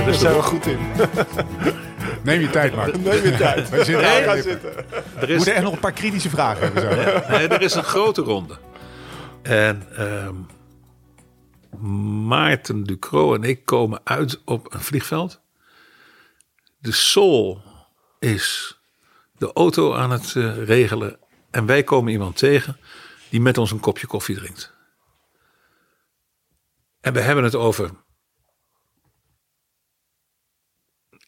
Daar is zijn we goed in. Neem je tijd, Mark. Neem je tijd. We zitten Nee, aan gaan zitten. We moeten echt nog een paar kritische vragen hebben. Zo. Nee, er is een grote ronde. En ehm, Maarten Ducro en ik komen uit op een vliegveld. De Sol is de auto aan het eh, regelen. En wij komen iemand tegen die met ons een kopje koffie drinkt. En we hebben het over.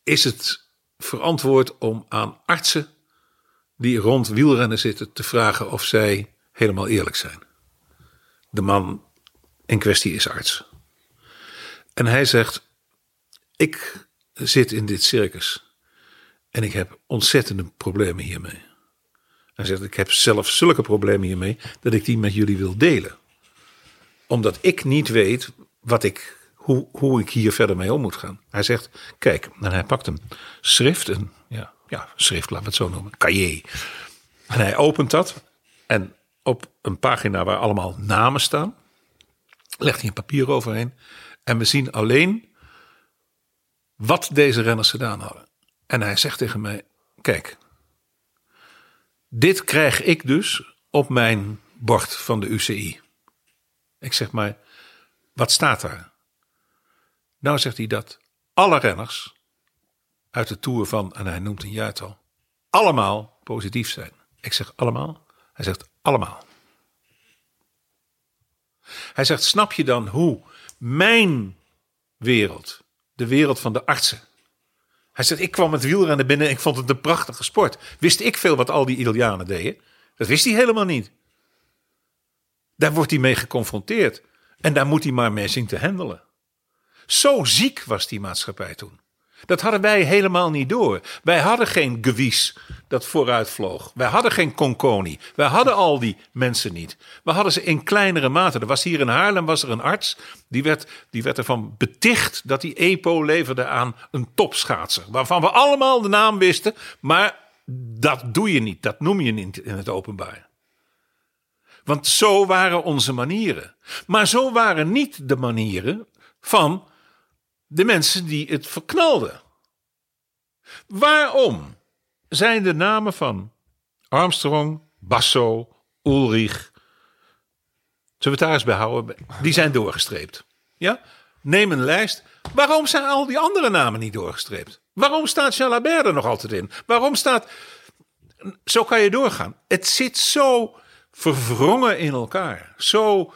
Is het verantwoord om aan artsen die rond wielrennen zitten te vragen of zij helemaal eerlijk zijn? De man in kwestie is arts. En hij zegt: Ik zit in dit circus en ik heb ontzettende problemen hiermee. Hij zegt: Ik heb zelf zulke problemen hiermee dat ik die met jullie wil delen. Omdat ik niet weet wat ik, hoe, hoe ik hier verder mee om moet gaan. Hij zegt: Kijk, en hij pakt een schrift, een ja, ja, schrift, laten we het zo noemen, cahier. En hij opent dat en op een pagina waar allemaal namen staan, legt hij een papier overheen. En we zien alleen wat deze renners gedaan hadden. En hij zegt tegen mij: Kijk, dit krijg ik dus op mijn bord van de UCI. Ik zeg maar: Wat staat daar? Nou zegt hij dat alle renners uit de tour van, en hij noemt een jaartal, allemaal positief zijn. Ik zeg allemaal. Hij zegt allemaal. Hij zegt: Snap je dan hoe mijn wereld, de wereld van de artsen. Hij zegt: Ik kwam met wielrennen binnen en ik vond het een prachtige sport. Wist ik veel wat al die Italianen deden? Dat wist hij helemaal niet. Daar wordt hij mee geconfronteerd. En daar moet hij maar mee zien te handelen. Zo ziek was die maatschappij toen. Dat hadden wij helemaal niet door. Wij hadden geen gewies dat vooruit vloog. Wij hadden geen Conconi. Wij hadden al die mensen niet. We hadden ze in kleinere mate. Er was hier in Haarlem was er een arts. Die werd, die werd ervan beticht dat hij EPO leverde aan een topschaatser. Waarvan we allemaal de naam wisten. Maar dat doe je niet. Dat noem je niet in het openbaar. Want zo waren onze manieren. Maar zo waren niet de manieren van de mensen die het verknalden. Waarom zijn de namen van Armstrong, Basso, Ulrich, zullen we het daar eens bij houden? Die zijn doorgestreept. Ja? Neem een lijst. Waarom zijn al die andere namen niet doorgestreept? Waarom staat Jalabert er nog altijd in? Waarom staat... Zo kan je doorgaan. Het zit zo verwrongen in elkaar. Zo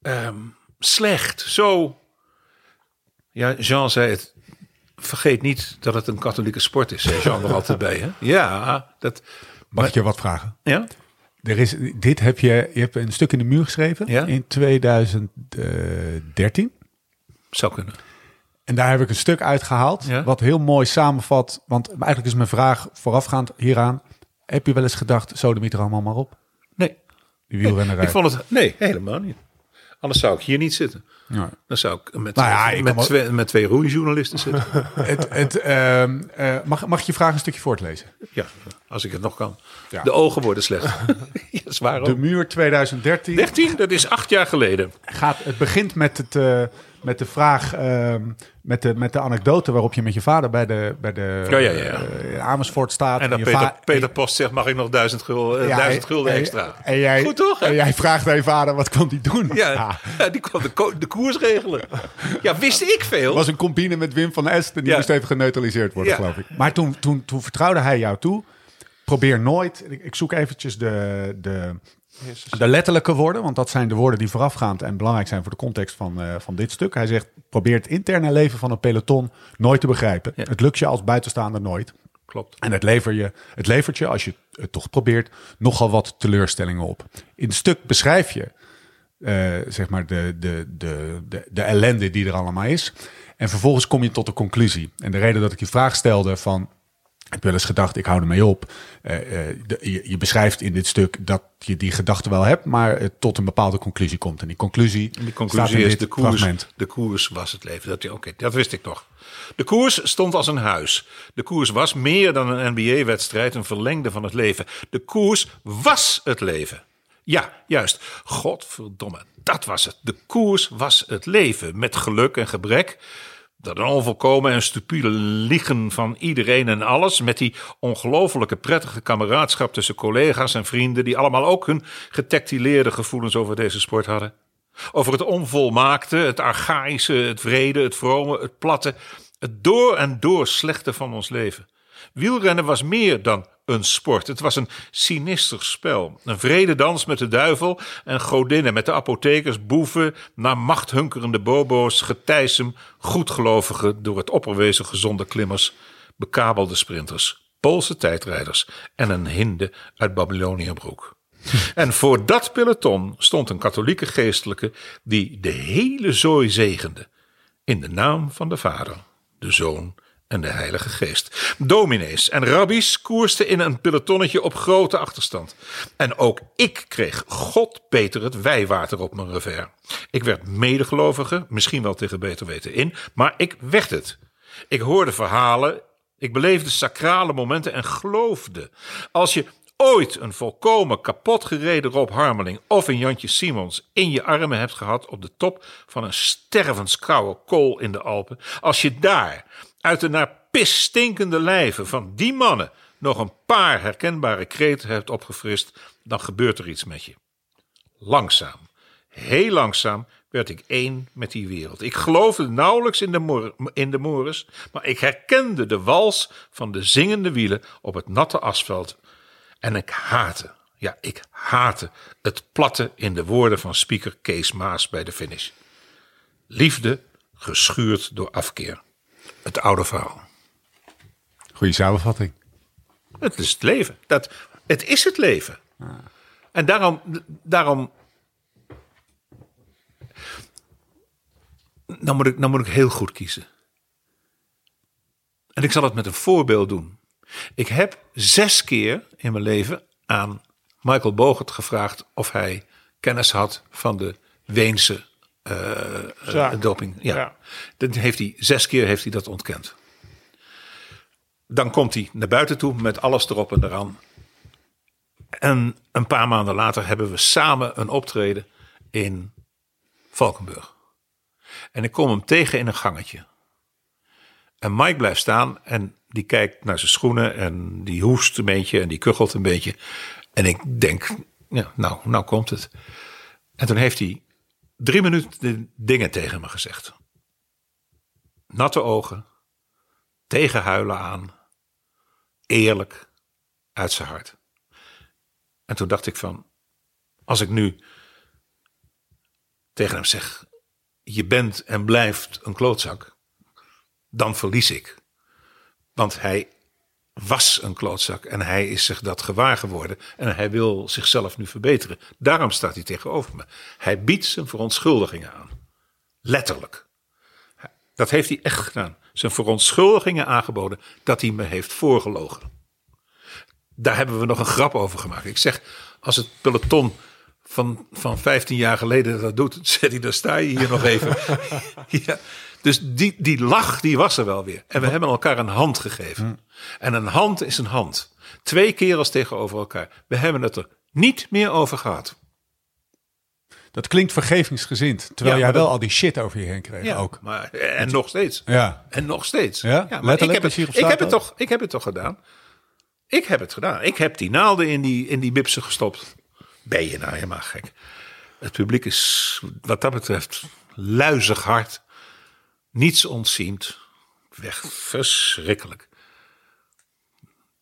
ehm, slecht. Zo ja, Jean zei het. Vergeet niet dat het een katholieke sport is. Zei Jean er altijd bij. Hè? Ja, dat. Mag ik je wat vragen? Ja? Er is, dit heb je, je hebt een stuk in de muur geschreven Ja. in 2013. Zou kunnen. En daar heb ik een stuk uitgehaald, Ja. wat heel mooi samenvat. Want eigenlijk is mijn vraag voorafgaand hieraan. Heb je wel eens gedacht, zo de er allemaal maar op? Nee. Die wielrennerij. Ik vond het. Nee, helemaal niet. Anders zou ik hier niet zitten. Ja. Dan zou ik met, Nou ja, ik met, wel- twee, met twee roeijournalisten zitten. Het, het, ehm, eh, mag, mag ik je vraag een stukje voortlezen? ja, als ik het nog kan. Ja. De ogen worden slecht. ja, dat is waar De muur 2013 13, dat is acht jaar geleden. gaat, het begint met, het, eh, met de vraag, ehm, met, de, met de anekdote waarop je met je vader bij de, bij de Ja, ja, ja, ja. eh, Amersfoort staat. En dan je Peter, Peter Post zegt: Mag ik nog duizend gulden, Ja, duizend en- gulden en- extra? En jij, Goed toch? hè? En jij vraagt aan je vader, wat kon hij doen? Ja, die kwam de, ko- de koers regelen. Ja, wist ik veel. was een combine met Wim van Est en die moest even geneutraliseerd worden, geloof ik. Maar toen, toen, toen vertrouwde hij jou toe. Probeer nooit, ik, ik zoek eventjes de, de, de letterlijke woorden, want dat zijn de woorden die voorafgaand en belangrijk zijn voor de context van, eh, van dit stuk. Hij zegt, probeer het interne leven van een peloton nooit te begrijpen. Ja. Het lukt je als buitenstaander nooit. Klopt. En het, lever je, het levert je, als je het toch probeert, nogal wat teleurstellingen op. In het stuk beschrijf je eh, zeg maar de, de, de, de, de ellende die er allemaal is. En vervolgens kom je tot de conclusie. En de reden dat ik die vraag stelde van... heb je wel eens gedacht, ik hou ermee op. Eh, eh, de- je, je beschrijft in dit stuk dat je die gedachte wel hebt... maar het tot een bepaalde conclusie komt. En die conclusie, Die conclusie is, de koers, fragment. de koers was het leven. Dat, Oké, dat wist ik nog. De koers stond als een huis. De koers was meer dan een NBA-wedstrijd, een verlengde van het leven. De koers was het leven. Ja, juist. Godverdomme, dat was het. De koers was het leven. Met geluk en gebrek. Dat een onvolkomen en stupide liegen van iedereen en alles. Met die ongelofelijke prettige kameraadschap tussen collega's en vrienden. Die allemaal ook hun getactileerde gevoelens over deze sport hadden. Over het onvolmaakte, het archaïsche, het vrede, het vrome, het platte. Het door en door slechte van ons leven. Wielrennen was meer dan een sport. Het was een sinister spel. Een vrededans met de duivel en godinnen, met de apothekers, boeven, naar macht hunkerende bobo's, getijsem, goedgelovigen, door het opperwezen gezonde klimmers, bekabelde sprinters, Poolse tijdrijders en een hinde uit Babyloniëbroek. En voor dat peloton stond een katholieke geestelijke die de hele zooi zegende. In de naam van de Vader, de Zoon en de Heilige Geest. Dominees en rabbies koersten in een pelotonnetje op grote achterstand. En ook ik kreeg God beter het wijwater op mijn revers. Ik werd medegelovige, misschien wel tegen beter weten in, maar ik werd het. Ik hoorde verhalen, ik beleefde sacrale momenten en geloofde. Als je ooit een volkomen kapot gereden Rob Harmeling of een Jantje Simons in je armen hebt gehad op de top van een stervenskoude kool in de Alpen, als je daar uit de naar pis stinkende lijven van die mannen nog een paar herkenbare kreten hebt opgefrist, dan gebeurt er iets met je. Langzaam, heel langzaam werd ik één met die wereld. Ik geloofde nauwelijks in de, mor in de mores, maar ik herkende de wals van de zingende wielen op het natte asfalt. En ik haatte, ja, ik haatte het platte in de woorden van speaker Kees Maas bij de finish. Liefde geschuurd door afkeer. Het oude verhaal. Goeie samenvatting. Het is het leven. Dat, het is het leven. En daarom, daarom. Nou moet, ik, nou moet ik heel goed kiezen. En ik zal het met een voorbeeld doen. Ik heb zes keer in mijn leven aan Michael Bogert gevraagd of hij kennis had van de Weense uh, doping. Ja. ja. Dat heeft hij, zes keer heeft hij dat ontkend. Dan komt hij naar buiten toe met alles erop en eraan. En een paar maanden later hebben we samen een optreden in Valkenburg. En ik kom hem tegen in een gangetje. En Mike blijft staan en die kijkt naar zijn schoenen en die hoest een beetje en die kuchelt een beetje. En ik denk, ja, nou, nou komt het. En toen heeft hij drie minuten dingen tegen me gezegd. Natte ogen, tegen huilen aan, eerlijk, uit zijn hart. En toen dacht ik van, als ik nu tegen hem zeg, je bent en blijft een klootzak, dan verlies ik. Want hij was een klootzak en hij is zich dat gewaar geworden en hij wil zichzelf nu verbeteren. Daarom staat hij tegenover me. Hij biedt zijn verontschuldigingen aan. Letterlijk. Dat heeft hij echt gedaan. Zijn verontschuldigingen aangeboden dat hij me heeft voorgelogen. Daar hebben we nog een grap over gemaakt. Ik zeg, als het peloton van, van 15 jaar geleden dat doet, zet hij, dan sta je hier nog even. ja. Dus die, die lach, die was er wel weer. En we hebben elkaar een hand gegeven. En een hand is een hand. Twee kerels tegenover elkaar. We hebben het er niet meer over gehad. Dat klinkt vergevingsgezind. Terwijl jij wel al die shit over je heen kreeg ja, ook. Maar, en nog steeds. Ja. En nog steeds. Ja, maar ik heb, het, ik, heb het toch, ik heb het toch gedaan. Ik heb het gedaan. Ik heb die naalden in die, in die bipsen gestopt. Ben je nou helemaal gek? Het publiek is wat dat betreft luizig hard. Niets ontziend. Weg. Verschrikkelijk.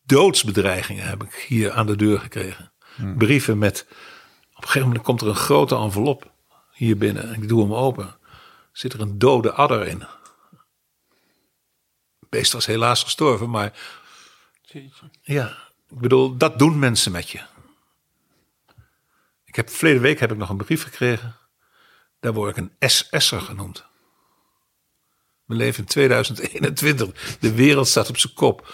Doodsbedreigingen heb ik hier aan de deur gekregen. Brieven met. Op een gegeven moment komt er een grote envelop hier binnen. Ik doe hem open. Zit er een dode adder in. Het beest was helaas gestorven, maar. Ja, ik bedoel, dat doen mensen met je. Ik heb verleden week heb ik nog een brief gekregen. Daar word ik een SS'er genoemd. We leven in 2021. De wereld staat op zijn kop.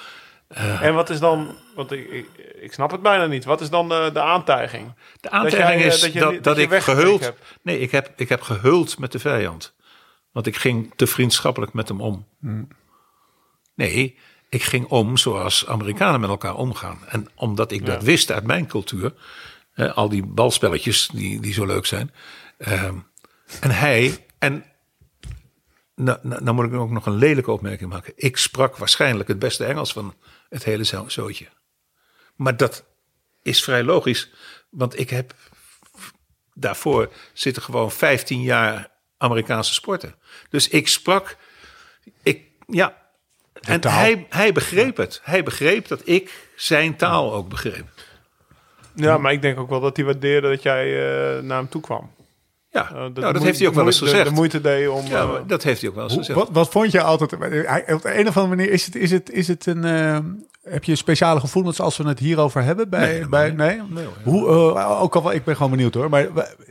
En wat is dan, want ik, ik, ik snap het bijna niet. Wat is dan de, de aantijging? De aantijging jij, eh, is dat dat, je- dat, dat je ik gehuld. hebt. Nee, ik heb, ik heb gehuld met de vijand. Want ik ging te vriendschappelijk met hem om. Nee, ik ging om zoals Amerikanen met elkaar omgaan. En omdat ik dat wist uit mijn cultuur. hè, al die balspelletjes die, die zo leuk zijn. ehm, en hij. En nou, nou, nou moet ik ook nog een lelijke opmerking maken. Ik sprak waarschijnlijk het beste Engels van het hele zo- zootje. Maar dat is vrij logisch, want ik heb daarvoor zitten gewoon 15 jaar Amerikaanse sporten. Dus ik sprak, ik, ja. En hij, hij begreep het. Hij begreep dat ik zijn taal ook begreep. Ja, maar ik denk ook wel dat hij waardeerde dat jij eh, naar hem toe kwam. Ja, nou, dat heeft hij ook wel eens gezegd. De, moeite deed om... ja, dat heeft hij ook wel eens Hoe- gezegd. wat, wat vond je altijd? Hij, op de een of andere manier is het, is het, is het een. eh, heb je speciale gevoelens als we het hierover hebben? Bij, Nee, bij, nee? Nee, hoor. Hoe, eh, ook al wel, ik ben gewoon benieuwd hoor. Maar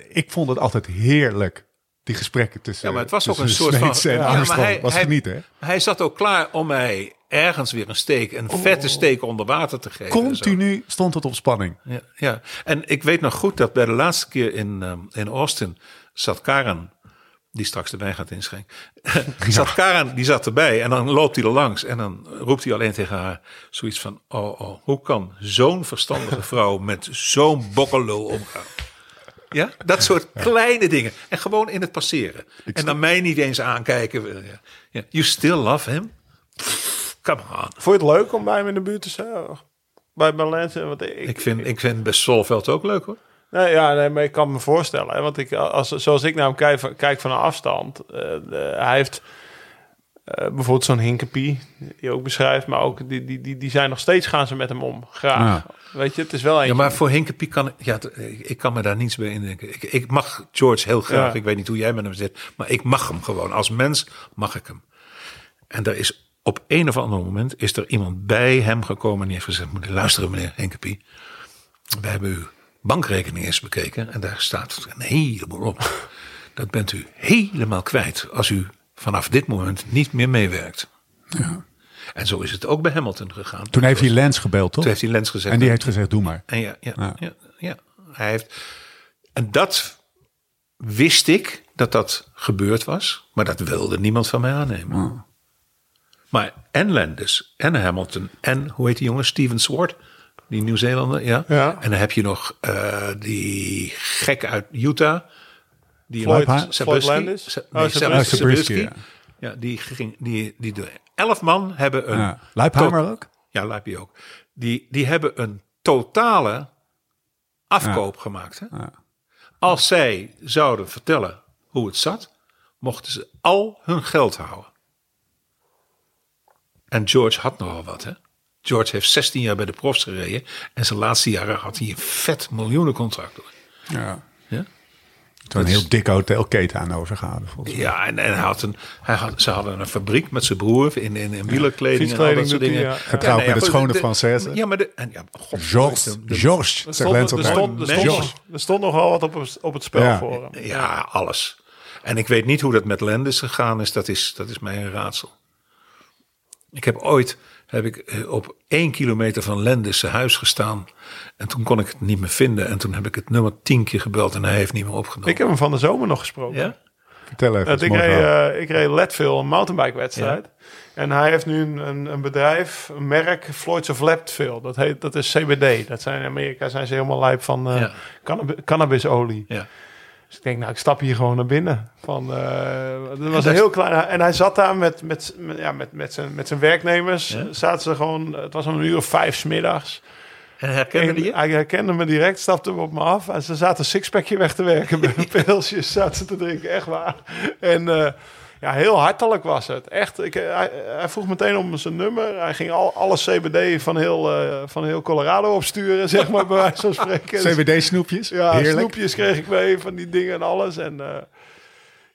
ik vond het altijd heerlijk. Die gesprekken tussen. Ja, maar het was ook een soort van- Smeets en Ja, maar hij- was hij- genieten. hè? Hij zat ook klaar om mij ergens weer een steek, een vette steek onder water te geven. Continu stond het op spanning. Ja, ja, en ik weet nog goed dat bij de laatste keer in, ehm, in Austin zat Karen, die straks de wijn gaat inschenken. zat Karen, die zat erbij en dan loopt hij er langs en dan roept hij alleen tegen haar zoiets van: Oh, oh hoe kan zo'n verstandige vrouw met zo'n bokkelul omgaan? Ja, dat soort kleine dingen. En gewoon in het passeren. En dan mij niet eens aankijken. Ja. Ja. You still love him? Pff, Come on. Vond je het leuk om bij hem in de buurt te zijn? Bij mijn lenzen? Want ik, Ik vind, ik vind best Solveld ook leuk hoor. Nee, ja, nee, maar ik kan me voorstellen. Hè, want ik, als, zoals ik naar hem kijk, van- kijk van een afstand. eh, hij heeft eh, bijvoorbeeld zo'n Hinkepie, die je ook beschrijft. Maar ook die, die, die, die zijn nog steeds gaan ze met hem om. Graag. Ja. Weet je, het is wel eentje. Ja, maar voor Hinkepie kan ik, ja, ik kan me daar niets bij indenken. Ik, ik mag George heel graag. Ja. Ik weet niet hoe jij met hem zit, maar ik mag hem gewoon. Als mens mag ik hem. En er is op een of ander moment is er iemand bij hem gekomen en die heeft gezegd: "Moet luisteren, meneer Hinkepie. We hebben uw bankrekening eens bekeken en daar staat een heleboel op. Dat bent u helemaal kwijt als u vanaf dit moment niet meer meewerkt. En zo is het ook bij Hamilton gegaan. Toen heeft hij Lens gebeld, toch? Toen heeft hij Lens gezegd. En die heeft gezegd, doe maar. En ja, ja, Ja. ja. ja, Hij heeft, en dat wist ik dat dat gebeurd was, maar dat wilde niemand van mij aannemen. Maar en Landis en Hamilton en hoe heet die jongen? Steven Swart, die Nieuw-Zeelander, ja. Ja. En dan heb je nog eh, die gek uit Utah. Die Floyd-. Floyd Landis? Oh, Zabriskie. Ja, die ging, die, die, de elf man hebben een Ja. Leipheimer ook? ja, ook. Die, die hebben een totale afkoop gemaakt. Hè? Ja. Als zij zouden vertellen hoe het zat, mochten ze al hun geld houden. En George had nogal wat. Hè? George heeft 16 jaar bij de profs gereden. En zijn laatste jaren had hij een vet miljoenencontract. Ja. Ja? Toen een heel dikke hotelketen aan mij. Ja, en, en hij had een, hij had, ze hadden een fabriek met zijn broer in, in, in wielerkleding en al dat soort dingen. ja. Getrouwd ja, met de goed, schone Française. Ja, maar de, en, ja, god, Georges, de- de- Georges, er, stond, er, stond, er, stond, George. nog- er stond nogal wat op, het- op het spel Ja. voor hem. Ja, alles. En ik weet niet hoe dat met Lendis gegaan is. Dat is, dat is mij een raadsel. Ik heb ooit heb ik eh, op één kilometer van Lendis zijn huis gestaan. En toen kon ik het niet meer vinden. En toen heb ik het nummer tien keer gebeld en hij heeft niet meer opgenomen. Ik heb hem van de zomer nog gesproken. ja? Vertel even. Dat het is ik, reed, eh, ik reed Leadville, een mountainbike wedstrijd. En hij heeft nu een, een, een bedrijf, een merk, Floyds of Leadville. Dat, heet, dat is CBD. Dat zijn in Amerika zijn ze helemaal lijp van eh, Ja. cannab- cannabisolie. Ja. Dus ik denk, nou, ik stap hier gewoon naar binnen. Van, eh dat was dat- een heel klein... En hij zat daar met, met, met, ja, met, met, zijn, met zijn werknemers. Ja. Zaten ze gewoon... Het was om een uur of vijf 's middags. En herkende En die je? Hij herkende me direct, stapte me op me af. En ze zaten een sixpackje weg te werken met pilsjes. Zaten ze te drinken, echt waar. En eh, ja, heel hartelijk was het. Echt, ik, hij, hij vroeg meteen om zijn nummer. Hij ging al, alle CBD van heel, eh, van heel Colorado opsturen, zeg maar, bij wijze van spreken. CBD-snoepjes. Ja, Heerlijk. snoepjes kreeg ik mee van die dingen en alles. En eh,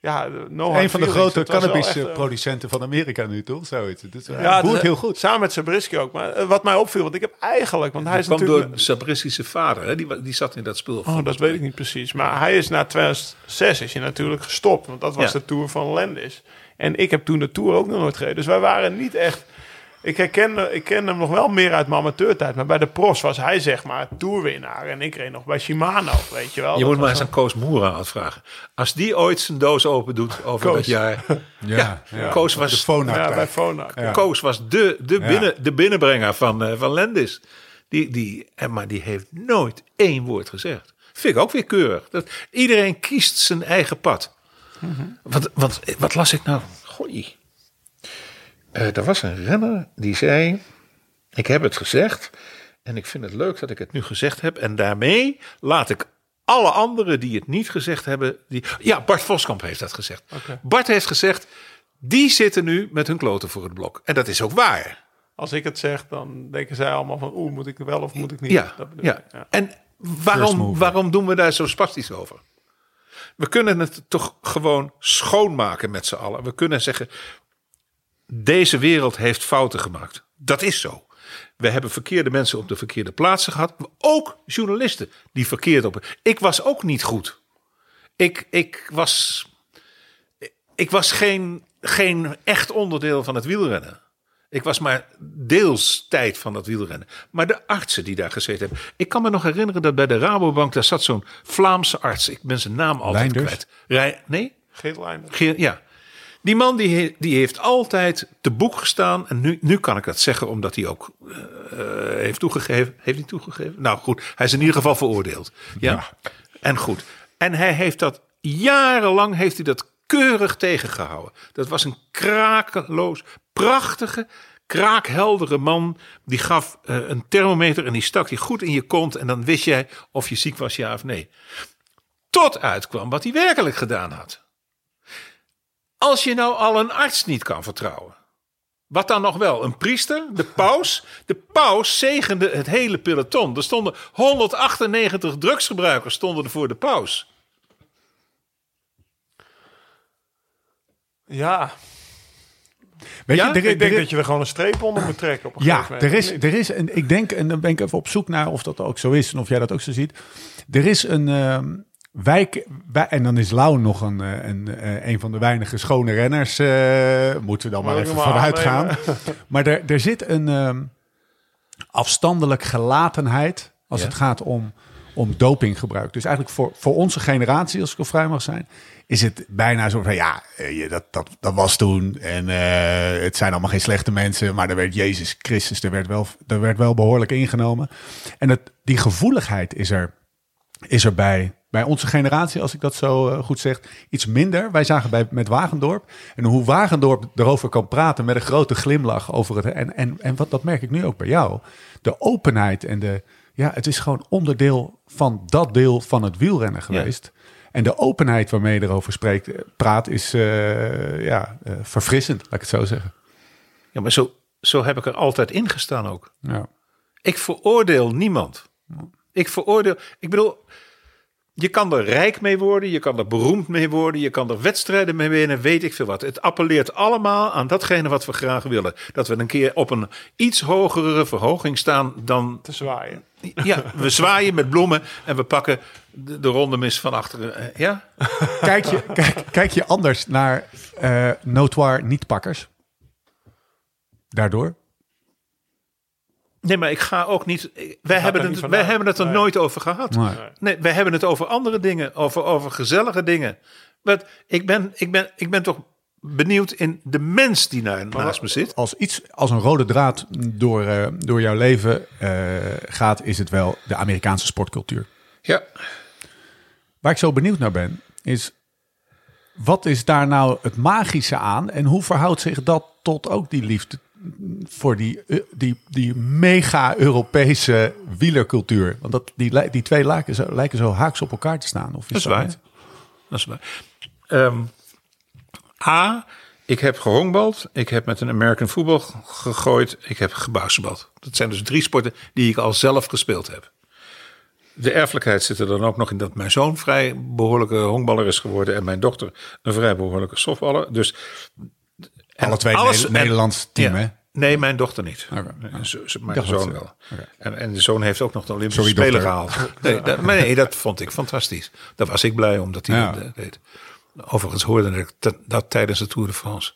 ja, no hard Een van de grote echt, eh, cannabisproducenten van Amerika nu, toch? Zoiets. Is, ja, ja, het- heel goed. Samen met Sabrisky ook. Maar eh, wat mij opviel, want ik heb eigenlijk... Want hij is kwam natuurlijk... door Sabristische vader. Hè? Die, die zat in dat spul. Oh, dat weet ik niet precies. Maar hij is na 2006 is hij natuurlijk gestopt. Want dat was Ja. de Tour van Landis. En ik heb toen de Tour ook nog nooit gereden. Dus wij waren niet echt... Ik herken, ik ken hem nog wel meer uit mijn amateurtijd. Maar bij de pros was hij zeg maar toerwinnaar. En ik reed nog bij Shimano, weet je wel. Je Dat moet maar eens aan Koos Moera uitvragen. Als die ooit zijn doos open doet over Koos. dat jaar. Ja, ja. Koos De was, zo- Fonac Ja, bij. Ja. Koos was de, de, binnen, de binnenbrenger van, eh, van Lendis. Die, die, en, maar die heeft nooit één woord gezegd. Vind ik ook weer keurig. Dat, iedereen kiest zijn eigen pad. wat, wat, wat las ik nou? Goeie. Eh, er was een renner die zei: Ik heb het gezegd. En ik vind het leuk dat ik het nu gezegd heb. En daarmee laat ik alle anderen die het niet gezegd hebben. Die... Ja, Bart Voskamp heeft dat gezegd. Oké. Bart heeft gezegd: Die zitten nu met hun kloten voor het blok. En dat is ook waar. Als ik het zeg, dan denken zij allemaal van... oeh, moet ik wel of moet ik niet? Ja, Dat ja. En waarom, waarom doen we daar zo spastisch over? We kunnen het toch gewoon schoonmaken met z'n allen. We kunnen zeggen, deze wereld heeft fouten gemaakt. Dat is zo. We hebben verkeerde mensen op de verkeerde plaatsen gehad. Ook journalisten die verkeerd op. Ik was ook niet goed. Ik, ik was, ik was geen, geen echt onderdeel van het wielrennen. Ik was maar deels tijd van dat wielrennen. Maar de artsen die daar gezeten hebben. Ik kan me nog herinneren dat bij de Rabobank daar zat zo'n Vlaamse arts. Ik ben zijn naam altijd Leinders? kwijt. Rij, nee? Geert. Geer- ja. Die man die, die heeft altijd te boek gestaan. En nu, nu kan ik dat zeggen omdat hij ook eh, eh, heeft toegegeven. Heeft hij toegegeven? Nou goed, hij is in ieder geval veroordeeld. Ja. En goed. En hij heeft dat jarenlang heeft hij dat keurig tegengehouden. Dat was een krakeloos, prachtige, kraakheldere man. Die gaf eh, een thermometer en die stak die goed in je kont. En dan wist jij of je ziek was, ja of nee. Tot uitkwam wat hij werkelijk gedaan had. Als je nou al een arts niet kan vertrouwen. Wat dan nog wel? Een priester? De paus? De paus zegende het hele peloton. Er stonden 198 drugsgebruikers stonden er voor de paus. Ja, Weet Ja, je, er, ik denk er- dat je er gewoon een streep onder moet trekken op een Ja, er is, er is een, ik denk, en dan ben ik even op zoek naar of dat ook zo is en of jij dat ook zo ziet. Er is een ehm, wijk, wij- en dan is Lau nog een, eh, een, eh, een van de weinige schone renners, eh, moeten we dan maar even vanuit gaan. Maar er, er zit een ehm, afstandelijk gelatenheid als Ja. het gaat om, om dopinggebruik. Dus eigenlijk voor, voor onze generatie, als ik al vrij mag zijn, is het bijna zo van ja, dat, dat, dat was toen. En het zijn allemaal geen slechte mensen, maar er werd Jezus Christus, er werd wel, er werd wel behoorlijk ingenomen. En het, die gevoeligheid is er, is er bij, bij onze generatie, als ik dat zo eh, goed zeg, iets minder. Wij zagen bij, met Wagendorp. En hoe Wagendorp erover kan praten met een grote glimlach over het. En, en, en wat, dat merk ik nu ook bij jou. De openheid en de. Ja, het is gewoon onderdeel van dat deel van het wielrennen geweest. En de openheid waarmee je erover spreekt, eh, praat, is eh, ja, verfrissend, laat ik het zo zeggen. Ja, maar zo, zo heb ik er altijd in gestaan ook. Ja. Ik veroordeel niemand. Ik veroordeel. Ik bedoel, je kan er rijk mee worden, je kan er beroemd mee worden, je kan er wedstrijden mee winnen, weet ik veel wat. Het appelleert allemaal aan datgene wat we graag willen. Dat we een keer op een iets hogere verhoging staan dan. Te zwaaien. Ja, we zwaaien met bloemen en we pakken de, de ronde mis van achteren. Eh, Ja? Kijk, je, kijk, kijk je anders naar eh notoire niet-pakkers? Daardoor? Nee, maar ik ga ook niet. Wij hebben daar het, niet wij vanuit. hebben het er Nee. nooit over gehad. Nee. Nee, wij hebben het over andere dingen, over, over gezellige dingen. Want ik ben, ik, ben, ik ben toch benieuwd in de mens die na, naast me zit. Als iets als een rode draad door, eh, door jouw leven eh, gaat, is het wel de Amerikaanse sportcultuur. Ja. Waar ik zo benieuwd naar ben, is wat is daar nou het magische aan en hoe verhoudt zich dat tot ook die liefde voor die, eh, die, die mega-Europese wielercultuur? Want dat, die, die twee lijken zo, lijken zo haaks op elkaar te staan. Of is Dat is waar. Dat is waar. A, ik heb gehongbald. Ik heb met een American voetbal gegooid. Ik heb gebasketbald. Dat zijn dus drie sporten die ik al zelf gespeeld heb. De erfelijkheid zit er dan ook nog in dat mijn zoon vrij behoorlijke honkballer is geworden. En mijn dochter een vrij behoorlijke softballer. Dus Alle twee alles- Nederlands team, ja. hè? Nee, mijn dochter niet. Zo- zo- mijn dat zoon wel. oké. En, en de zoon heeft ook nog de Olympische Sorry, Spelen dochter. gehaald. Nee, dat, maar nee, dat vond ik fantastisch. Daar was ik blij om dat hij Ja. dat eh, deed. Overigens hoorde ik dat, dat tijdens de Tour de France.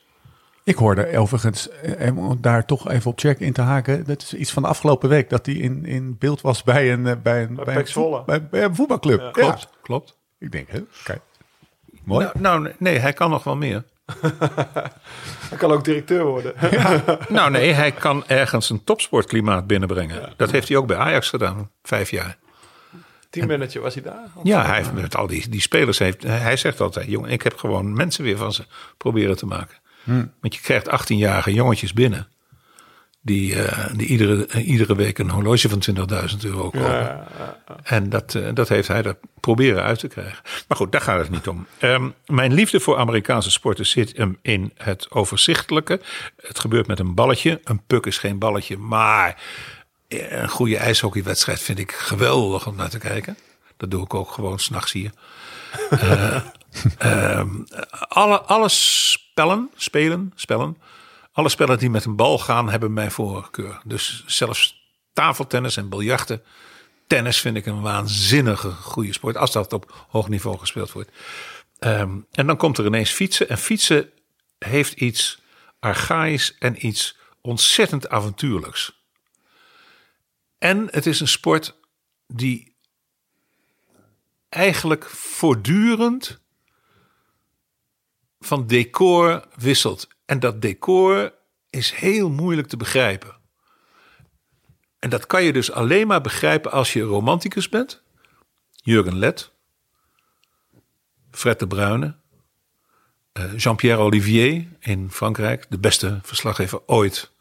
Ik hoorde overigens, eh, om daar toch even op check in te haken. Dat is iets van de afgelopen week. Dat hij in, in beeld was bij een, eh, bij een, bij een, Zwolle. voet- bij, bij een voetbalclub. Ja, Klopt, klopt. Ik denk, hè, kijk. Mooi. Nou, nou, nee, hij kan nog wel meer. Hij kan ook directeur worden. Nou nee, hij kan ergens een topsportklimaat binnenbrengen. Dat heeft hij ook bij Ajax gedaan, vijf jaar. Teammanager was hij daar? Ja, hij heeft met al die, die spelers heeft. Hij zegt altijd: jongen, ik heb gewoon mensen weer van ze proberen te maken. Want je krijgt 18-jarige jongetjes binnen. Die, eh, die iedere, eh, iedere week een horloge van 20.000 euro kopen. Ja, ja, ja. En dat, eh, dat heeft hij er proberen uit te krijgen. Maar goed, daar gaat het niet om. Ehm, mijn liefde voor Amerikaanse sporten zit hem in het overzichtelijke. Het gebeurt met een balletje. Een puk is geen balletje, maar een goede ijshockeywedstrijd vind ik geweldig om naar te kijken. Dat doe ik ook gewoon s'nachts hier. Eh, ehm, alle, alle spellen, spelen, spellen, alle spellen die met een bal gaan, hebben mijn voorkeur. Dus zelfs tafeltennis en biljarten. Tennis vind ik een waanzinnige goede sport. Als dat op hoog niveau gespeeld wordt. Ehm, en dan komt er ineens fietsen. En fietsen heeft iets archaïs en iets ontzettend avontuurlijks. En het is een sport die eigenlijk voortdurend van decor wisselt. En dat decor is heel moeilijk te begrijpen. En dat kan je dus alleen maar begrijpen als je romanticus bent. Jurgen Let, Fred de Bruyne, eh, Jean-Pierre Olivier in Frankrijk, de beste verslaggever ooit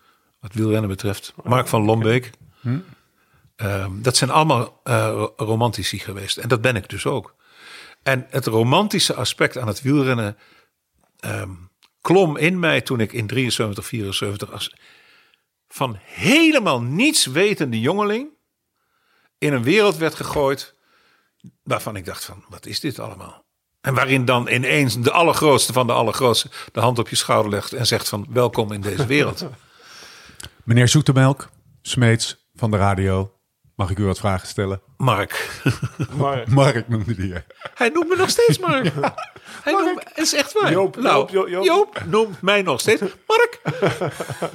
wat wielrennen betreft. Mark van Lombeek. Ehm, dat zijn allemaal eh, romantici geweest. En dat ben ik dus ook. En het romantische aspect aan het wielrennen ehm, klom in mij toen ik in 73, 74 als van helemaal niets wetende jongeling in een wereld werd gegooid waarvan ik dacht van wat is dit allemaal? En waarin dan ineens de allergrootste van de allergrootste de hand op je schouder legt en zegt van welkom in deze wereld. Meneer Zoetemelk, Smeets van de radio. Mag ik u wat vragen stellen? Mark. Maar Mark noemde die. Hij noemt me nog steeds Mark. Hij noemt, het is echt waar. Joop, nou, Joop, Joop, Joop, noemt mij nog steeds Mark.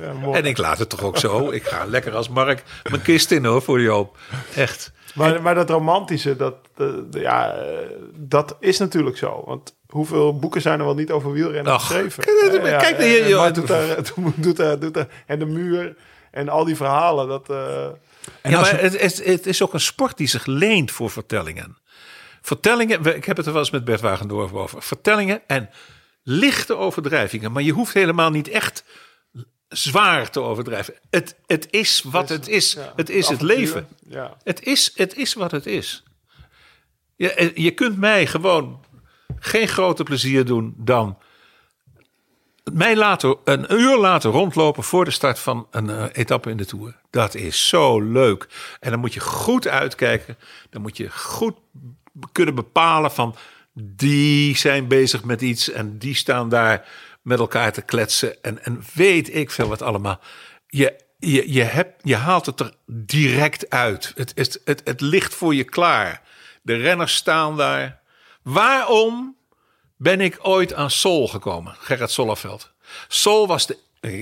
ja. En ik laat het toch ook zo. Ik ga lekker als Mark mijn kist in hoor voor Joop. Echt. Maar, maar dat romantische, dat, eh, ja, eh, dat is natuurlijk zo. Want hoeveel boeken zijn er wel niet over wielrennen Ach, geschreven? kijk, Eh, kijk naar hier, joh. Mart doet daar, doet daar, doet daar, en de muur en al die verhalen. Dat, eh, En ja, maar het, het, het is ook een sport die zich leent voor vertellingen. Vertellingen, ik heb het er wel eens met Bert Wagendorf over. Vertellingen en lichte overdrijvingen. Maar je hoeft helemaal niet echt zwaar te overdrijven. Het, het is wat het is. ja, het is het leven. Ja. Het is, het is wat het is. Je, eh, je kunt mij gewoon geen groter plezier doen dan mij later, een uur later rondlopen voor de start van een eh, etappe in de Tour. Dat is zo leuk. En dan moet je goed uitkijken. Dan moet je goed kunnen bepalen van die zijn bezig met iets en die staan daar met elkaar te kletsen en, en weet ik veel wat allemaal. Je, je, je, hebt, je haalt het er direct uit. Het, het, het, het ligt voor je klaar. De renners staan daar. Waarom ben ik ooit aan Sol gekomen? Gerrit Solleveld. Sol was de.